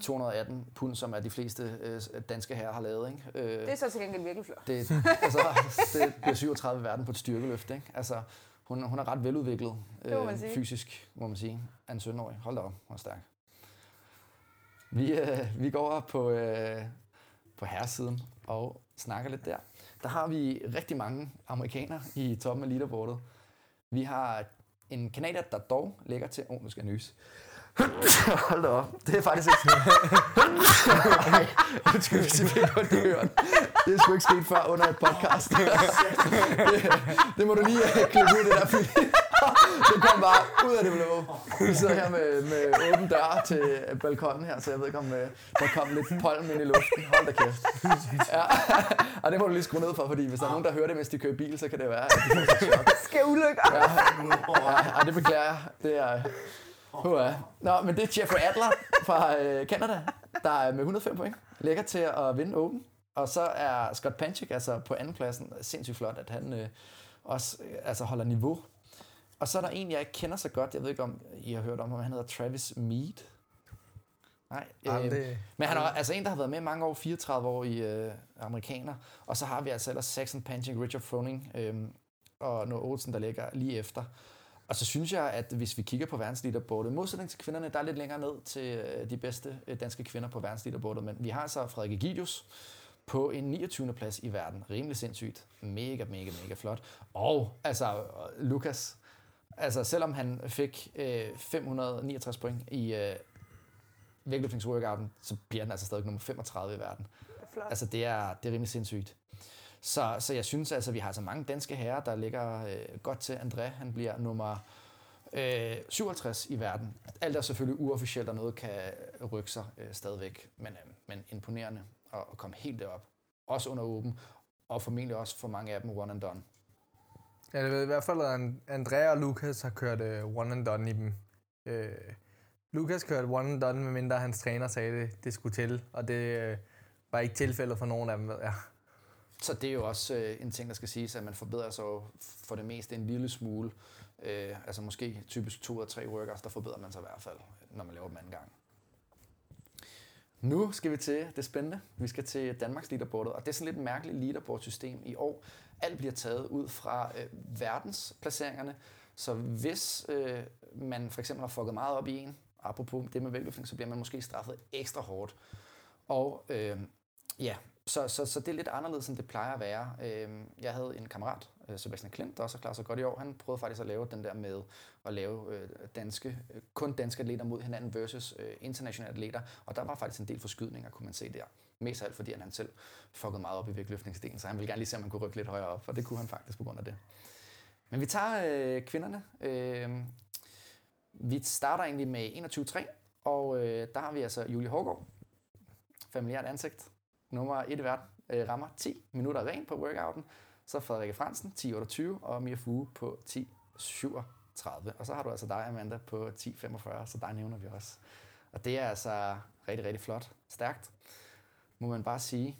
218 pund, som er de fleste øh, danske herrer har lavet. Ikke? Øh, det er så til gengæld virkelig flot. Det, altså, det bliver 37 verden på et styrkeløft. Ikke? Altså, hun, hun er ret veludviklet øh, fysisk, må man sige, af en 17-årig. Hold da op, hun er stærk. Vi, øh, vi går over på, øh, på herresiden og snakker lidt der. Der har vi rigtig mange amerikanere i toppen af leaderboardet. Vi har en kanadier, der dog ligger til... Åh, oh, nu skal jeg nys. Hold da op. Det er faktisk ikke... Nej, det skal vi simpelthen godt høre. Det er sgu ikke sket før under et podcast. det, det må du lige uh, klippe ud, det der, Philip. det kom bare ud af det blå. Vi sidder her med, med åben dør til balkonen her, så jeg ved ikke, om uh, der kom lidt pollen ind i luften. Hold da kæft. Ja. Og det må du lige skrue ned for, fordi hvis der er nogen, der hører det, mens de kører bil, så kan det være, at de får chok. Skal ulykker. Ja, ja, det beklager jeg. Det er, Hua. Nå, men det er Jeffrey Adler fra øh, Canada, der er med 105 point. Lækker til at vinde Open. Og så er Scott Panchik altså på andenpladsen. Sindssygt flot, at han øh, også øh, altså holder niveau. Og så er der en, jeg ikke kender så godt. Jeg ved ikke, om I har hørt om ham. Han hedder Travis Mead. Nej, øh, det... men han er altså en, der har været med mange år, 34 år i øh, amerikaner. Og så har vi altså ellers Saxon Panchik, Richard Froning øh, og Noah Olsen, der ligger lige efter. Og så synes jeg, at hvis vi kigger på verdensleaderbordet, modsætning til kvinderne, der er lidt længere ned til øh, de bedste øh, danske kvinder på verdensleaderbordet, men vi har så Frederik Egidius på en 29. plads i verden. Rimelig sindssygt. Mega, mega, mega flot. Og altså, Lukas, altså selvom han fik øh, 569 point i øh, vægtløftningsworkouten, så bliver han altså stadig nummer 35 i verden. Er flot. Altså det er, det er rimelig sindssygt. Så, så jeg synes altså, vi har så mange danske herrer, der ligger øh, godt til. André, han bliver nummer øh, 57 i verden. Alt er selvfølgelig uofficielt, og noget kan rykke sig øh, stadigvæk, men, øh, men imponerende at, at komme helt derop. Også under åben, og formentlig også for mange af dem one and done. Ja, det ved i hvert fald, at Andrea og Lukas har kørt uh, one and done i dem. Øh, uh, Lukas kørte one and done, medmindre hans træner sagde, det, det skulle til, og det uh, var ikke tilfældet for nogen af dem, ved jeg. Så det er jo også øh, en ting, der skal siges, at man forbedrer sig jo for det meste en lille smule. Øh, altså måske typisk to eller tre workouts, der forbedrer man sig i hvert fald, når man laver dem anden gang. Nu skal vi til det spændende. Vi skal til Danmarks leaderboardet, og det er sådan lidt et mærkeligt leaderboard-system i år. Alt bliver taget ud fra øh, verdensplaceringerne, så hvis øh, man for eksempel har fucket meget op i en, apropos det med vægtløftning, så bliver man måske straffet ekstra hårdt. Og øh, ja, så, så, så det er lidt anderledes, end det plejer at være. Øhm, jeg havde en kammerat, øh, Sebastian Klint, der også har klaret sig godt i år. Han prøvede faktisk at lave den der med at lave øh, danske, øh, kun danske atleter mod hinanden versus internationale atleter. Og der var faktisk en del forskydninger, kunne man se der. Mest af alt, fordi han selv fuckede meget op i vægtløftningsdelen, så han ville gerne lige se, om han kunne rykke lidt højere op, og det kunne han faktisk på grund af det. Men vi tager øh, kvinderne. Øh, vi starter egentlig med 21-3, og øh, der har vi altså Julie Hågaard, familiært ansigt, nummer 1 i verden, øh, rammer 10 minutter rent på workouten. Så Frederikke Fransen, 10.28, og Mia Fuge på 10.37. Og så har du altså dig, Amanda, på 10.45, så dig nævner vi også. Og det er altså rigtig, rigtig flot. Stærkt, må man bare sige.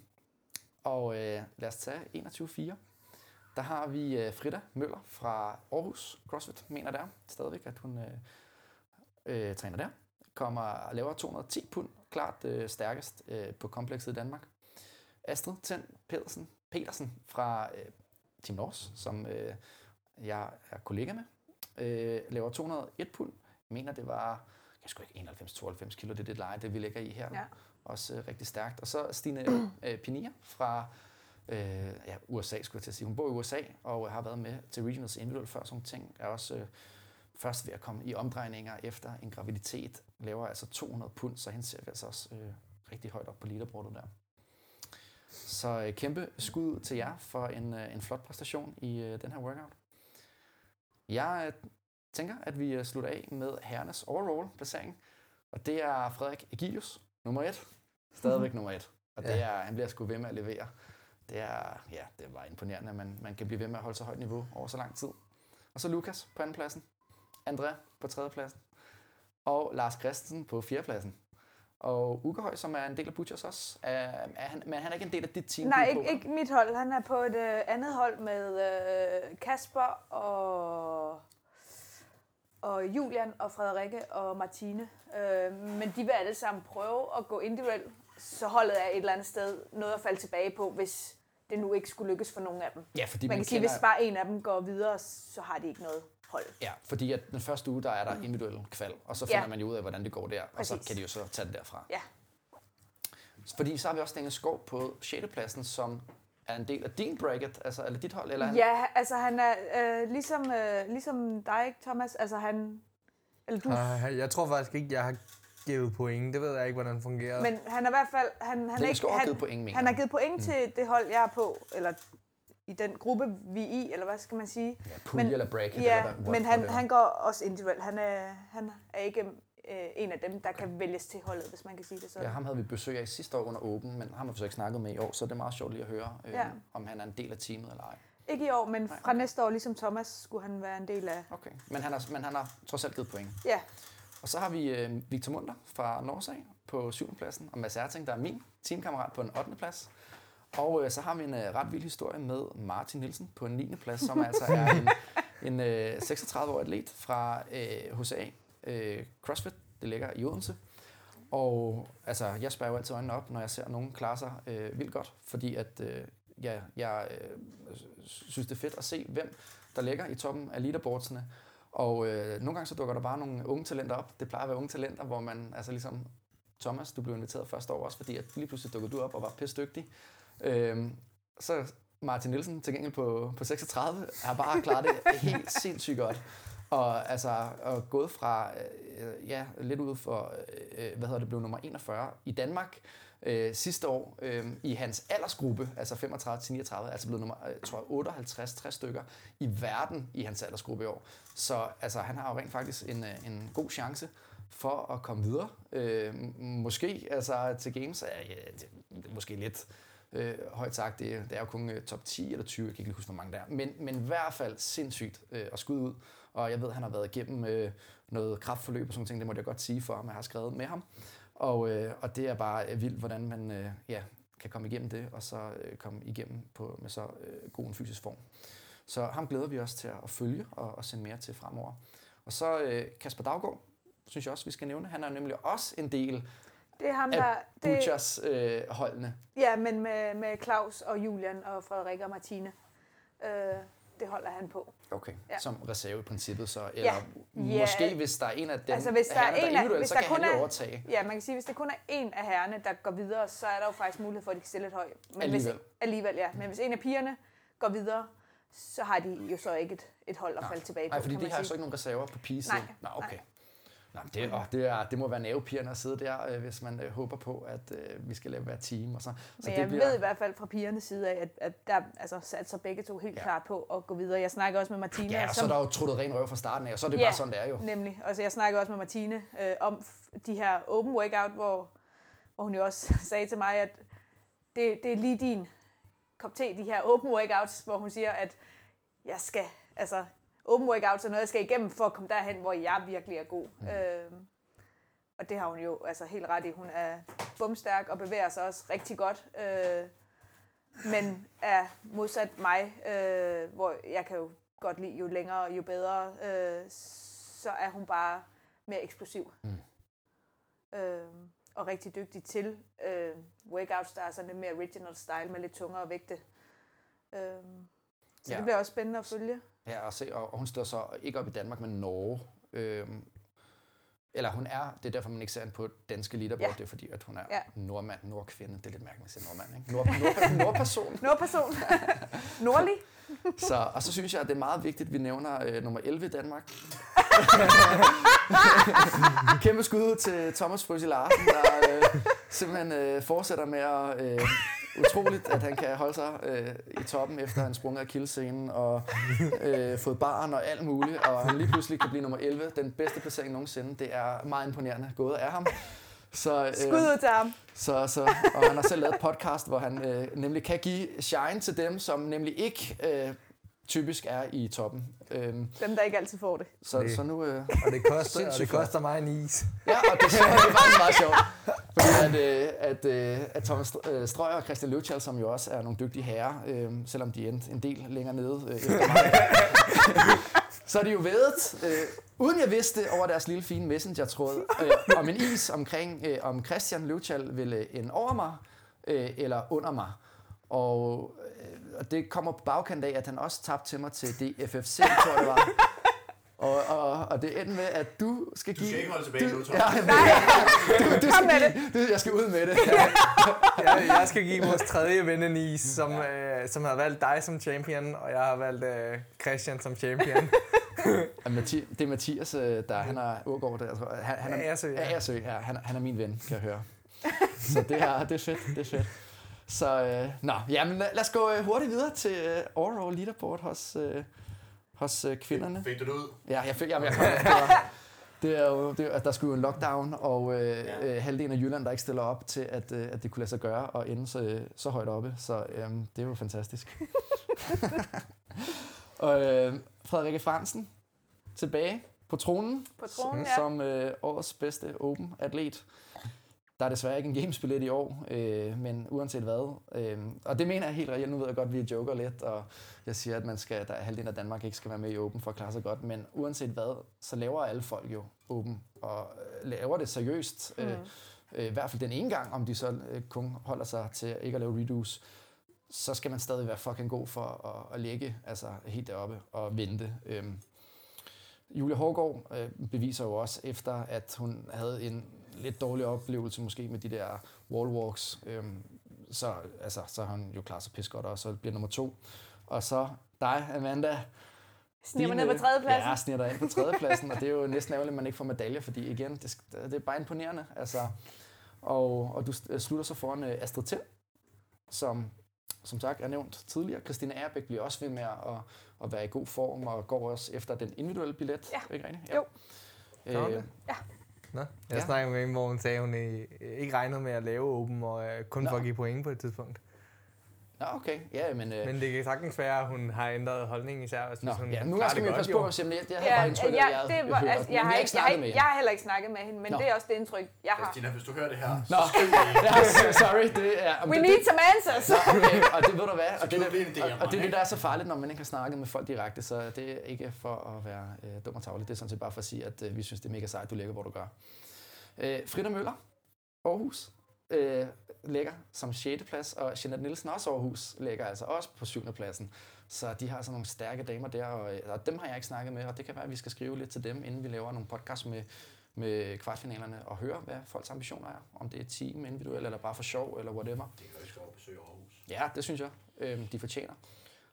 Og øh, lad os tage 21.4. Der har vi øh, Frida Møller fra Aarhus CrossFit, mener der stadigvæk, at hun øh, øh, træner der. Kommer og laver 210 pund, klart øh, stærkest øh, på komplekset i Danmark. Astrid Ten Pedersen, Petersen fra øh, Team Norse, som øh, jeg er kollega med, øh, laver 201 pund. Jeg mener, det var jeg sgu ikke 91-92 kilo, det er det leje, det vi ligger i her. Ja. Også øh, rigtig stærkt. Og så Stine øh, Pinia fra øh, ja, USA, skulle jeg til at sige. Hun bor i USA og har været med til Regionals Individual før, sådan ting. Er også øh, først ved at komme i omdrejninger efter en graviditet. Laver altså 200 pund, så hende ser vi altså også øh, rigtig højt op på leaderboardet der. Så øh, kæmpe skud til jer for en, øh, en flot præstation i øh, den her workout. Jeg tænker, at vi slutter af med herrenes overall placering. Og det er Frederik Egilius, nummer et. Stadigvæk nummer et. Og det er, han bliver sgu ved med at levere. Det er, ja, det var imponerende, at man, man kan blive ved med at holde så højt niveau over så lang tid. Og så Lukas på andenpladsen. André på tredjepladsen. Og Lars Christensen på fjerdepladsen. Og Ukehøj, som er en del af Butchers også, er, er han, men han er ikke en del af dit team? Nej, ikke, ikke mit hold. Han er på et uh, andet hold med uh, Kasper og, og Julian og Frederikke og Martine. Uh, men de vil alle sammen prøve at gå individuelt, så holdet er et eller andet sted noget at falde tilbage på, hvis det nu ikke skulle lykkes for nogen af dem. Ja, fordi man, man kan sige, hvis bare en af dem går videre, så har de ikke noget hold. Ja, fordi at den første uge, der er der mm. individuel kval, og så finder ja. man jo ud af, hvordan det går der, Præcis. og så kan de jo så tage det derfra. Ja. Fordi så har vi også Daniel Skov på 6. pladsen, som er en del af din bracket, altså eller dit hold, eller han? Ja, altså han er øh, ligesom, øh, ligesom dig, Thomas, altså han... Eller du... Uh, jeg tror faktisk ikke, jeg har givet point. Det ved jeg ikke, hvordan det fungerer. Men han er i hvert fald... Han, han, er ikke, han, givet point, han har givet point mm. til det hold, jeg er på, eller i den gruppe, vi er i, eller hvad skal man sige. Ja, men, eller bracket. Ja, eller hvad, men han, han går også individuelt. Han er, han er ikke øh, en af dem, der okay. kan vælges til holdet, hvis man kan sige det sådan. Ja, ham havde vi besøg af sidste år under Åben, men ham har vi så ikke snakket med i år, så det er meget sjovt lige at høre, øh, ja. om han er en del af teamet eller ej. Ikke i år, men Nej, okay. fra næste år, ligesom Thomas, skulle han være en del af... Okay, men han har, men han har trods alt givet point. Ja. Og så har vi øh, Victor Munter fra Norsag på 7. pladsen, og Mads Erting, der er min teamkammerat på en 8. plads. Og øh, så har vi en øh, ret vild historie med Martin Nielsen på en 9. plads, som altså er en, en øh, 36-årig atlet fra øh, HCA øh, CrossFit. Det ligger i Odense. Og altså, jeg spærer jo altid øjnene op, når jeg ser nogen klare sig øh, vildt godt, fordi at øh, ja, jeg øh, synes, det er fedt at se, hvem der ligger i toppen af leaderboardsene. Og øh, nogle gange så dukker der bare nogle unge talenter op. Det plejer at være unge talenter, hvor man altså ligesom Thomas, du blev inviteret første år også, fordi at lige pludselig dukkede du op og var pisse dygtig. Øhm, så Martin Nielsen til gengæld på, på 36 har bare klaret det helt sindssygt godt. Og altså og gået fra, øh, ja, lidt ud for, øh, øh hvad hedder det, blev nummer 41 i Danmark, øh, sidste år øh, i hans aldersgruppe, altså 35-39, altså blevet nummer, øh, tror jeg, 58-60 stykker i verden i hans aldersgruppe i år. Så altså, han har jo rent faktisk en, øh, en god chance for at komme videre. Øh, måske altså til Games, ja, det, det måske lidt øh, højt sagt, det, det er jo kun øh, top 10 eller 20, jeg kan ikke huske, hvor mange der er. Men, men i hvert fald sindssygt øh, at skud ud. Og jeg ved, at han har været igennem øh, noget kraftforløb og sådan ting, det må jeg godt sige for ham, jeg har skrevet med ham. Og, øh, og det er bare øh, vildt, hvordan man øh, ja, kan komme igennem det, og så øh, komme igennem på, med så øh, god en fysisk form. Så ham glæder vi os til at følge og, og sende mere til fremover. Og så øh, Kasper Daggaard, synes jeg også, vi skal nævne. Han er nemlig også en del det er ham, der... Det, Butchers øh, holdene. ja, men med, med Claus og Julian og Frederik og Martine. Øh, det holder han på. Okay, ja. Ja. som reserve i princippet så. Eller Ja. måske hvis der er en af dem, Altså, hvis der er herrerne, en af- individuelt, hvis så der kan han kun jo er- overtage. Ja, man kan sige, hvis det kun er en af herrerne, der går videre, så er der jo faktisk mulighed for, at de kan stille et højt. Men Alligevel. Hvis, alligevel, ja. Men hvis en af pigerne går videre, så har de jo så ikke et, et hold at falde tilbage på, Nej, fordi de har sige. så ikke nogen reserver på pigesiden. Nej, Nå, okay. nej. Nå, men det, åh, det, er, det må være nervepirrende at sidde der, øh, hvis man øh, håber på, at øh, vi skal lave hver team. Og så. så Men jeg ved i hvert fald fra pigernes side af, at, at der altså, satser begge to helt Ja. klart på at gå videre. Jeg snakker også med Martine. Ja, og så er der jo truttet ren røv fra starten af, og så er det Ja. bare sådan, det er jo. Nemlig. Altså, jeg snakker også med Martine øh, om de her open workout, hvor, hvor hun jo også sagde til mig, at det, det er lige din kop te, de her open workouts, hvor hun siger, at jeg skal, altså, open workouts er noget, jeg skal igennem for at komme derhen, hvor jeg virkelig er god. Mm. Øh, og det har hun jo altså helt ret i. Hun er bumstærk og bevæger sig også rigtig godt. Øh, men er modsat mig, øh, hvor jeg kan jo godt lide, jo længere, jo bedre, øh, så er hun bare mere eksplosiv. Mm. Øh, og rigtig dygtig til øh, workouts, der er sådan lidt mere original style med lidt tungere vægte. Øh, så Ja. det bliver også spændende at følge. Ja, og, se, og hun står så ikke op i Danmark, men Norge. Øhm, eller hun er, det er derfor, man ikke ser hende på danske leaderboard, Ja. det er fordi, at hun er Ja. nordmand, nordkvinde. Det er lidt mærkeligt at sige nordmand, ikke? Nord, nord, nordperson. Nordperson. Nordlig. Så, og så synes jeg, at det er meget vigtigt, at vi nævner øh, nummer 11 i Danmark. Kæmpe skud til Thomas Frøsi Larsen, der øh, simpelthen øh, fortsætter med at... Øh, utroligt, at han kan holde sig øh, i toppen, efter han sprunget af kildscenen og øh, fået barn og alt muligt, og han lige pludselig kan blive nummer 11, den bedste placering nogensinde. Det er meget imponerende gået af ham. Så, øh, Skud ud til ham. så, så, og han har selv lavet et podcast, hvor han øh, nemlig kan give shine til dem, som nemlig ikke øh, typisk er i toppen. Øhm, Dem, der ikke altid får det. så, Det- så nu... Øh, Og det koster, og det koster mig en is. ja, og det, det er faktisk meget sjovt. Fordi at, øh, at, øh, at Thomas øh, Strøger og Christian Løvtjal, som jo også er nogle dygtige herrer, øh, selvom de endte en del længere nede øh, efter mig, så er de jo vedet, øh, uden jeg vidste over deres lille fine messenger-tråd, øh, om en is omkring, øh, om Christian Løvtjal ville ende over mig øh, eller under mig. Og, øh, og det kommer på bagkant af, at han også tabte til mig til DFFC, tror jeg det var. Og, og, og det endte med, at du skal Du give... skal ikke holde tilbage du, nu, Tom. ja, du, du Kom skal med give, du, jeg skal ud med det. Ja. Jeg, jeg skal give vores tredje ven som, øh, som har valgt dig som champion, og jeg har valgt øh, Christian som champion. Mathi, det er Mathias, øh, der han er Urgaard, der, tror jeg. han, han er, Agersø, ja. Agersø, ja, han, han er min ven, kan jeg høre. Så det er, det er fedt, det er fedt. Så øh, nå, jamen lad, lad os gå øh, hurtigt videre til øh, overall leaderboard hos, øh, hos øh, kvinderne. Fik du det ud? Ja, jeg fik, jamen, jeg kom, det, var, det er jo, det, er, at der skulle jo en lockdown, og øh, Ja. øh, halvdelen af Jylland, der ikke stiller op til, at, øh, at det kunne lade sig gøre og ende så, så højt oppe. Så øh, det er jo fantastisk. og øh, Frederikke Fransen tilbage på tronen, På tronen, som, ja. som øh, årets bedste open atlet. Der er desværre ikke en gamesbillet i år, øh, men uanset hvad. Øh, og det mener jeg helt reelt. Nu ved jeg godt, at vi joker lidt, og jeg siger, at man skal, der er halvdelen af Danmark ikke skal være med i Open for at klare sig godt. Men uanset hvad, så laver alle folk jo Open, og øh, laver det seriøst. Mm. Øh, øh, I hvert fald den ene gang, om de så øh, kun holder sig til ikke at lave redos, så skal man stadig være fucking god for at, at ligge altså, helt deroppe og vente. Øhm, Julia Hårgaard øh, beviser jo også, efter at hun havde en lidt dårlig oplevelse måske med de der wallwalks, øhm, så, altså, så har hun jo klaret sig pis godt også, og bliver nummer to. Og så dig, Amanda. Sniger man ned på øh, tredjepladsen. Ja, sniger dig ind på tredjepladsen, og det er jo næsten ærgerligt, at man ikke får medalje, fordi igen, det, det er bare imponerende. Altså, Og, og du st- slutter så foran øh, Astrid Til, som som sagt er nævnt tidligere. Christina Erbæk bliver også ved med at, at være i god form og går også efter den individuelle billet. Ja. Ikke rigtigt? Jo. Gør hun Øh, det? Nå, jeg Ja. snakkede med hende, hvor hun sagde, at hun øh, ikke regnede med at lave åben, og øh, kun Nå. for at give point på et tidspunkt. Nå, okay. Ja, men... Øh, Men det kan sagtens være, at hun har ændret holdning, især hvis Nå, hun ja, nu skal vi passe på, at det, det har Ja, bare indtryk af, ja, jeg det har var, altså, jeg, har har ikke, jeg, har snakket ikke, med jeg har heller ikke snakket med hende, men Nå. det er også det indtryk, jeg har. Christina, hvis du hører det her, Nå, så skriv ja, sorry, det er... We det, need some answers! Nå, okay, og det ved du hvad, og det, er, DM, og, og det er det, der er så farligt, når man ikke har snakket med folk direkte, så det er ikke for at være øh, dum og tavlig, det er sådan set bare for at sige, at øh, vi synes, det er mega sejt, du ligger, hvor du gør. Øh, Frida Møller, Aarhus, øh, ligger som 6. plads, og Jeanette Nielsen også Aarhus ligger altså også på 7. pladsen. Så de har altså nogle stærke damer der, og, øh, og dem har jeg ikke snakket med, og det kan være, at vi skal skrive lidt til dem, inden vi laver nogle podcasts med, med kvartfinalerne, og høre, hvad folks ambitioner er. Om det er team, individuelt, eller bare for sjov, eller whatever. Det kan vi og besøge Aarhus. Ja, det synes jeg, øh, de fortjener.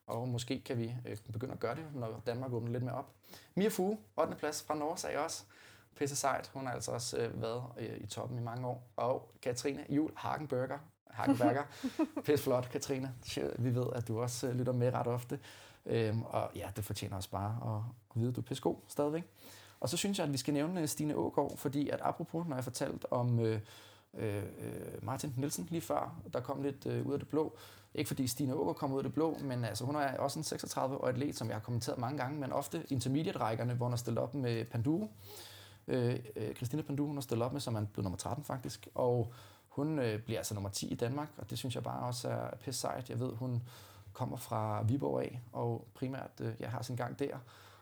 Og måske kan vi øh, begynde at gøre det, når Danmark åbner lidt mere op. Mia Fuge, 8. plads fra Norge, sagde også. Pisse sejt. Hun har altså også øh, været øh, i toppen i mange år. Og Katrine Jul Hagenberger. Hagenberger. Pisse flot, Katrine. Vi ved, at du også øh, lytter med ret ofte. Øhm, og ja, det fortjener også bare at, at vide, at du er pisse god stadigvæk. Og så synes jeg, at vi skal nævne øh, Stine Ågaard, fordi at apropos, når jeg fortalt om øh, øh, øh, Martin Nielsen lige før, der kom lidt øh, ud af det blå. Ikke fordi Stine Ågaard kom ud af det blå, men altså, hun er også en 36-årig atlet, som jeg har kommenteret mange gange, men ofte intermediate-rækkerne, hvor hun har stillet op med Panduro. Øh, øh, Christina Panduro, hun har stillet op med, som er blevet nummer 13 faktisk, og hun øh, bliver altså nummer 10 i Danmark, og det synes jeg bare også er pisse sejt. Jeg ved, hun kommer fra Viborg af, og primært øh, jeg har sin gang der,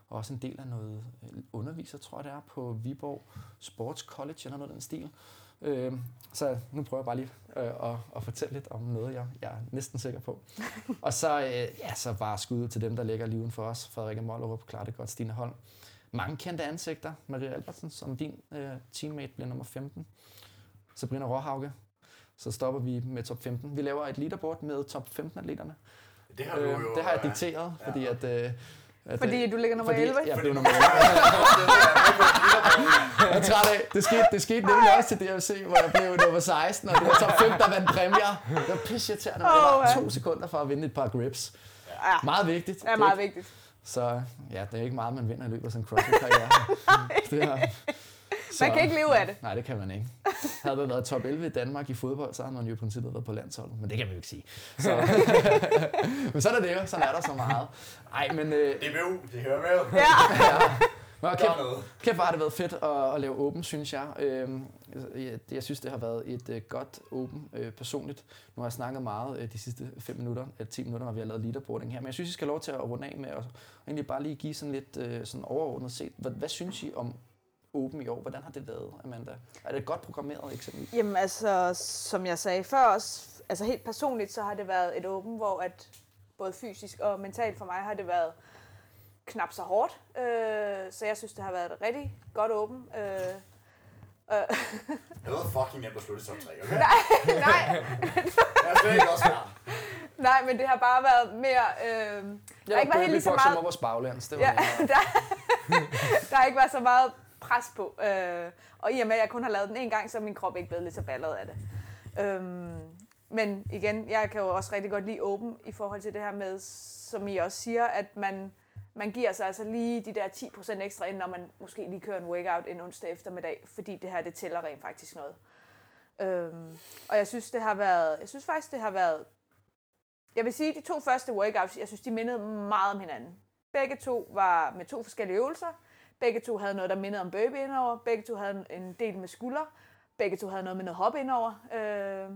og også en del af noget øh, underviser, tror jeg det er, på Viborg Sports College, eller noget af den stil. Øh, så nu prøver jeg bare lige øh, at, at fortælle lidt om noget, jeg, jeg er næsten sikker på. og så, øh, ja, så bare skud til dem, der ligger lige uden for os. Frederikke Mollerup, klarer det godt. Stine Holm. Mange kendte ansigter. Maria Albertsen, som din øh, teammate, bliver nummer 15. Sabrina Råhauke. Så stopper vi med top 15. Vi laver et leaderboard med top 15 atleterne. Det har du Øh, jo... det har jeg øh, dikteret, ja. fordi at... Øh, at Fordi øh, du ligger nummer fordi 11. Jeg blev nummer 11. Jeg er træt af. Det skete, det skete nemlig også til DFC, hvor jeg blev nummer 16, og det var top 5, der vandt præmier. Det var pisse irriterende, men det var ja. to sekunder for at vinde et par grips. Ja, Meget vigtigt. det er Det meget vigtigt. Så ja, det er ikke meget, man vinder i løbet af sådan en crossfit-karriere. det er, så, Man kan ikke leve af det. Nej, det kan man ikke. Havde man været top 11 i Danmark i fodbold, så havde man jo i princippet været på landsholdet. Men det kan vi jo ikke sige. Så. men sådan er det jo. Sådan er der så meget. Ej, men... Øh, DBU, det hører med. Ja. ja. Men okay, kæft, hvor har det været fedt at, at lave åben, synes jeg. Øhm, jeg. Jeg synes, det har været et øh, godt åben øh, personligt. Nu har jeg snakket meget øh, de sidste 5 minutter, eller 10 minutter, når vi har lavet leaderboarding her. Men jeg synes, I skal have lov til at runde af med at egentlig bare lige give sådan lidt øh, sådan overordnet set. Hvad, hvad synes I om åben i år? Hvordan har det været, Amanda? Er det godt programmeret eksempelvis? Jamen altså, som jeg sagde før også, altså helt personligt, så har det været et åben, hvor at både fysisk og mentalt for mig har det været knap så hårdt. Øh, så jeg synes, det har været et rigtig godt åben. Øh, øh, Jeg ved fucking nemt at slutte top 3, okay? nej, Jeg er slet ikke også klar. nej, men det har bare været mere... Øh, der har ikke været helt lige så meget... vores baglands. Det var Ja, ja. der, der har ikke været så meget pres på. Øh, og i og med, at jeg kun har lavet den en gang, så er min krop ikke blevet lidt så ballet af det. Øhm, men igen, jeg kan jo også rigtig godt lide åben i forhold til det her med, som I også siger, at man, man giver sig altså lige de der 10% ekstra ind, når man måske lige kører en workout en onsdag eftermiddag, fordi det her, det tæller rent faktisk noget. Øhm, og jeg synes, det har været, jeg synes faktisk, det har været, jeg vil sige, de to første workouts, jeg synes, de mindede meget om hinanden. Begge to var med to forskellige øvelser. Begge to havde noget, der mindede om burpee indover. Begge to havde en del med skulder. Begge to havde noget med noget hop indover. Øh,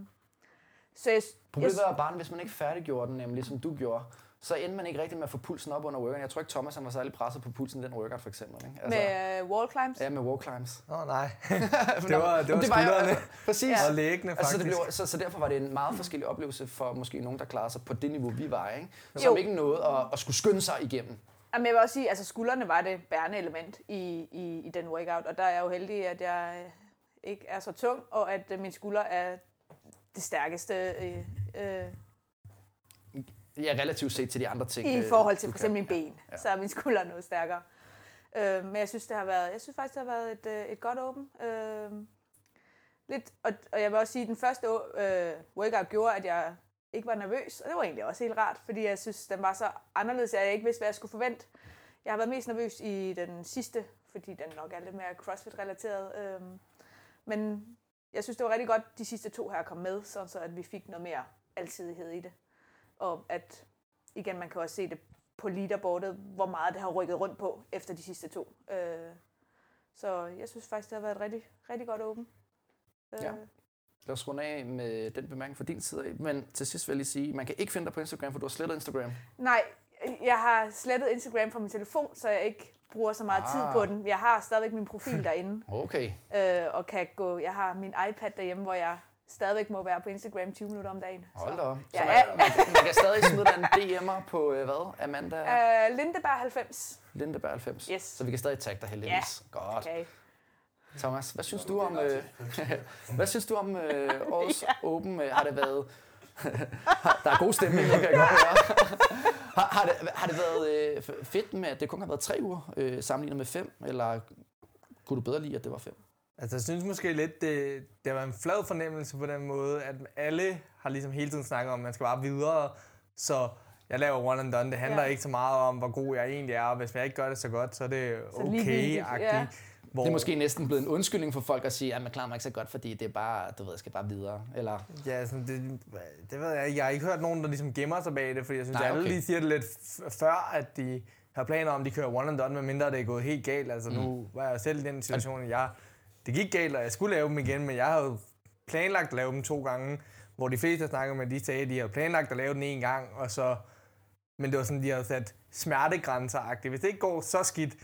så jeg, Problemet var bare, hvis man ikke færdiggjorde den, nemlig som du gjorde, så endte man ikke rigtig med at få pulsen op under workout. Jeg tror ikke, Thomas han var særlig presset på pulsen i den workout, for eksempel. Ikke? med øh, wall climbs. Ja, med wall climbs. Åh oh, nej, det var- det var skuldrene. præcis. Ja. og læggene Altså, så, faktisk. det blev, så, så derfor var det en meget forskellig oplevelse for måske nogen, der klarede sig på det niveau, vi var, ikke? Som Jo. ikke nåede at, at skulle skynde sig igennem. Jamen, jeg vil også sige, altså skuldrene var det bærende element i, i, i den workout, og der er jeg jo heldig, at jeg øh, ikke er så tung, og at øh, min skulder er det stærkeste øh, øh, Ja, relativt set til de andre ting. i øh, forhold til for eksempel kan. min ben. Ja. Så er min skulder noget stærkere. Øh, men jeg synes, det har været, jeg synes faktisk, det har været et, øh, et godt åben. Øh, lidt, og, og jeg vil også sige, at den første øh, workout gjorde, at jeg ikke var nervøs, og det var egentlig også helt rart, fordi jeg synes, den var så anderledes, at jeg ikke vidste, hvad jeg skulle forvente. Jeg har været mest nervøs i den sidste, fordi den nok er lidt mere CrossFit-relateret. Øhm, men jeg synes, det var rigtig godt, de sidste to her kom med, sådan så at vi fik noget mere alsidighed i det. Og at, igen, man kan også se det på leaderboardet, hvor meget det har rykket rundt på efter de sidste to. Øh, så jeg synes faktisk, det har været et rigtig, rigtig godt åben. Øh, Ja. Lad os runde af med den bemærkning fra din side. Men til sidst vil jeg lige sige, man kan ikke finde dig på Instagram, for du har slettet Instagram. Nej, jeg har slettet Instagram fra min telefon, så jeg ikke bruger så meget ah. tid på den. Jeg har stadigvæk min profil derinde, Okay. øh, og kan gå, jeg har min iPad derhjemme, hvor jeg stadigvæk må være på Instagram 20 minutter om dagen. Hold da op. Så Ja, man, ja. man, man kan stadig smide en DM'er på, øh, hvad? Amanda Øh, Lindeberg 90. Lindeberg 90. Yes. Så vi kan stadig tagge dig heldigvis. Godt. Okay. Thomas, hvad synes du om, øh, hvad synes du om øh, årets ja. Open? Øh, Har det været... der er god stemning, jeg kan godt høre. har, har, det, har det været øh, fedt med, at det kun har været tre uger øh, sammenlignet med fem? Eller kunne du bedre lide, at det var fem? Altså, jeg synes måske lidt, det, det var en flad fornemmelse på den måde, at alle har ligesom hele tiden snakket om, at man skal bare videre. Så jeg laver one and done. Det handler Ja. ikke så meget om, hvor god jeg egentlig er, og hvis jeg ikke gør det så godt, så er det okay-agtigt. ja. Hvor, Det er måske næsten blevet en undskyldning for folk at sige, at man klarer mig ikke så godt, fordi det er bare, du ved, jeg skal bare videre. Eller, Ja, sådan, det, det ved jeg ikke. Jeg har ikke hørt nogen, der ligesom gemmer sig bag det, fordi jeg synes, Nej, at alle okay. de siger det lidt f- før, at de har planer om, at de kører one and done, medmindre det er gået helt galt. Altså nu var jeg selv i den situation, at jeg, det gik galt, og jeg skulle lave dem igen, men jeg havde planlagt at lave dem to gange, hvor de fleste, jeg snakkede med, de sagde, at de havde planlagt at lave den en gang, og så, men det var sådan, de havde sat smertegrænser-agtigt. Hvis det ikke går så skidt,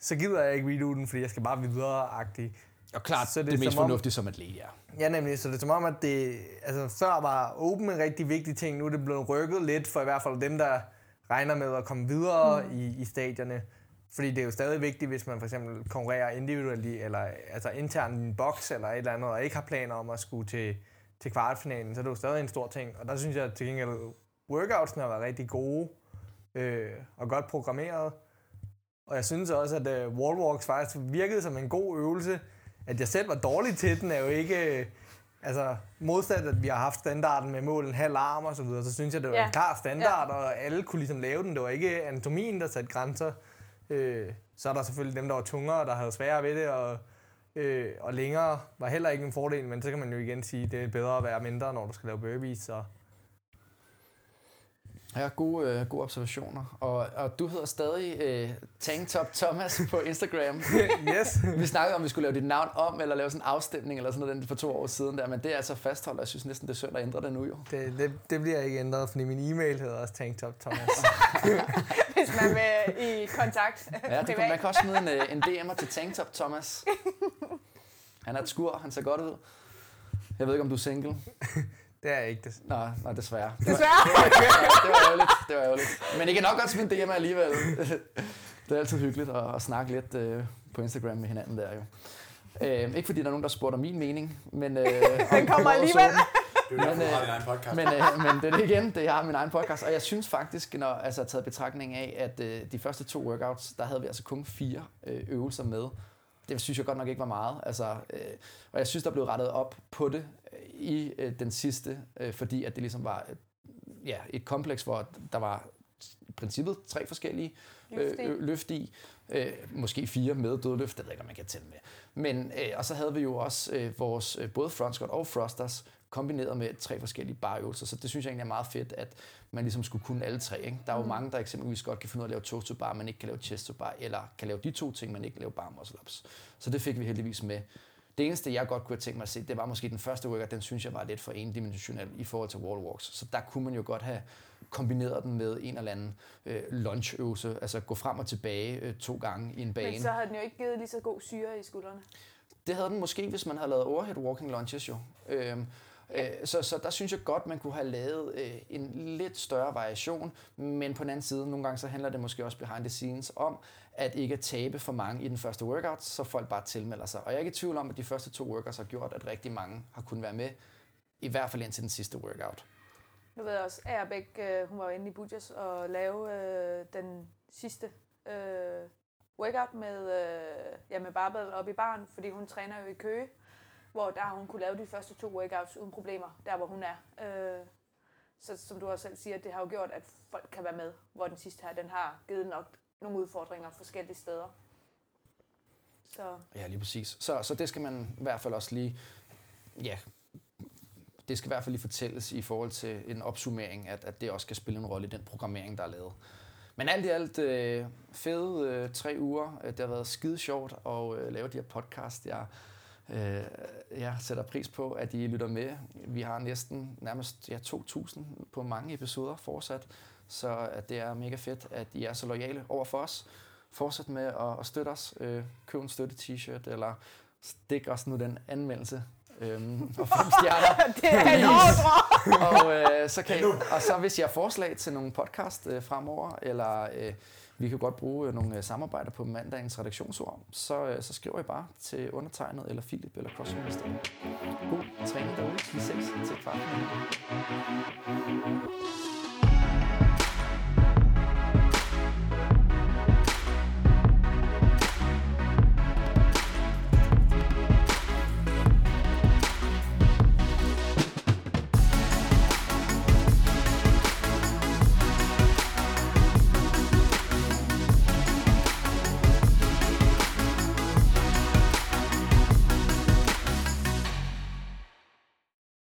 så gider jeg ikke redo den, fordi jeg skal bare videre-agtigt. og klart, Så så det det, er det mest som om- fornuftige som atlet, ja. Ja, nemlig. Så det er som om, at det... Altså, før var Open en rigtig vigtig ting. Nu er det blevet rykket lidt for i hvert fald dem, der regner med at komme videre mm. i, i stadierne. Fordi det er jo stadig vigtigt, hvis man for eksempel konkurrerer individuelt eller altså internt i en boks eller et eller andet, og ikke har planer om at skulle til, til kvartfinalen, så er det jo stadig en stor ting. Og der synes jeg at til gengæld, workoutsene har været rigtig gode øh, og godt programmeret. Og jeg synes også, at øh, wallwalks faktisk virkede som en god øvelse. At jeg selv var dårlig til den, er jo ikke... Øh, altså, modsat at vi har haft standarden med mål en halv arm og så videre, så synes jeg, det var Ja. en klar standard, og alle kunne ligesom lave den. Det var ikke anatomien, der satte grænser. Øh, så er der selvfølgelig dem, der var tungere, der havde sværere ved det, og, øh, og længere var heller ikke en fordel, men så kan man jo igen sige, at det er bedre at være mindre, når du skal lave burpees. Så. Ja, gode, øh, gode observationer. Og, og du hedder stadig øh, Tanktop Thomas på Instagram. yes. Vi snakkede om, at vi skulle lave dit navn om, eller lave sådan en afstemning, eller sådan noget for to år siden der, men det er altså fastholdt, og jeg synes næsten, det er synd at ændre det nu jo. Det, det, det bliver ikke ændret, fordi min e-mail hedder også Tanktop Thomas. Hvis man vil i kontakt Ja, det kan, man kan også smide en, øh, en DM'er til Tanktop Thomas. Han er et skur, han ser godt ud. Jeg ved ikke, om du er single. Det er ikke det. Nej, nej, desværre. Det var, Desværre. det var ærgerligt. Det var ærgerligt. Men I kan nok godt smide en DM alligevel. Det er altid hyggeligt at, at snakke lidt øh, på Instagram med hinanden der jo. Øh, ikke fordi der er nogen, der spurgte om min mening, men... Øh, Den kommer alligevel. Det er jo Men, øh, din egen podcast. Men, øh, men det er det igen, det jeg har min egen podcast, og jeg synes faktisk, når altså taget betragtning af, at øh, de første to workouts, der havde vi altså kun fire øh, øvelser med. Det synes jeg godt nok ikke var meget. Altså, øh, og jeg synes, der blev rettet op på det i øh, den sidste, øh, fordi at det ligesom var øh, ja, et kompleks, hvor der var i princippet tre forskellige Løft i. øh, øh, løft i. Øh, måske fire med dødløft, det ved jeg ikke, om man kan tælle med. Men, øh, og så havde vi jo også øh, vores øh, både front squat og thrusters kombineret med tre forskellige barøvelser, så det synes jeg egentlig er meget fedt, at man ligesom skulle kunne alle tre. Ikke? Der er jo Mm. mange, der eksempelvis godt kan finde ud af at lave toe to bar, men ikke kan lave chest to bar, eller kan lave de to ting, men ikke kan lave bar muscle ups. Så det fik vi heldigvis med. Det eneste, jeg godt kunne have tænkt mig at se, det var måske den første workout, den synes jeg var lidt for endimensionel i forhold til wall walks. Så der kunne man jo godt have kombineret den med en eller anden øh, lungeøvelse, altså gå frem og tilbage øh, to gange i en bane. Men så havde den jo ikke givet lige så god syre i skuldrene. Det havde den måske, hvis man havde lavet overhead walking lunges jo. Øhm, øh, så, så der synes jeg godt, man kunne have lavet øh, en lidt større variation, men på den anden side, nogle gange så handler det måske også behind the scenes om, at ikke tabe for mange i den første workout, så folk bare tilmelder sig. Og jeg er ikke i tvivl om, at de første to workouts har gjort, at rigtig mange har kunnet være med, i hvert fald indtil den sidste workout. Nu ved jeg også, at Agerbæk, øh, hun var inde i Budgers og lave øh, den sidste øh, workout med, øh, ja, med barbell op i baren, fordi hun træner jo i Køge. hvor der har hun kunne lave de første to workouts uden problemer, der hvor hun er. Øh, så som du også selv siger, det har jo gjort, at folk kan være med, hvor den sidste her, den har givet nok nogle udfordringer forskellige steder. Så Ja, lige præcis. Så, så det skal man i hvert fald også lige, ja, det skal i hvert fald lige fortælles i forhold til en opsummering, at, at det også skal spille en rolle i den programmering, der er lavet. Men alt i alt øh, fede øh, tre uger. Øh, det har været skide sjovt at øh, lave de her podcast. Jeg, øh, jeg sætter pris på, at I lytter med. Vi har næsten nærmest ja, 2.000 på mange episoder fortsat, så at det er mega fedt, at I er så lojale over for os. Fortsæt med at, at støtte os. Øh, køb en støtte-t-shirt, eller stik os nu den anmeldelse. Øhm, og fem stjerner. det er en ordre! og, øh, så kan I, og så hvis I har forslag til nogle podcast øh, fremover, eller øh, vi kan godt bruge øh, nogle øh, samarbejder på mandagens redaktionsord, så, øh, så skriver I bare til undertegnet, eller Philip, eller CrossFit God træning derude. Vi ses til kvarten.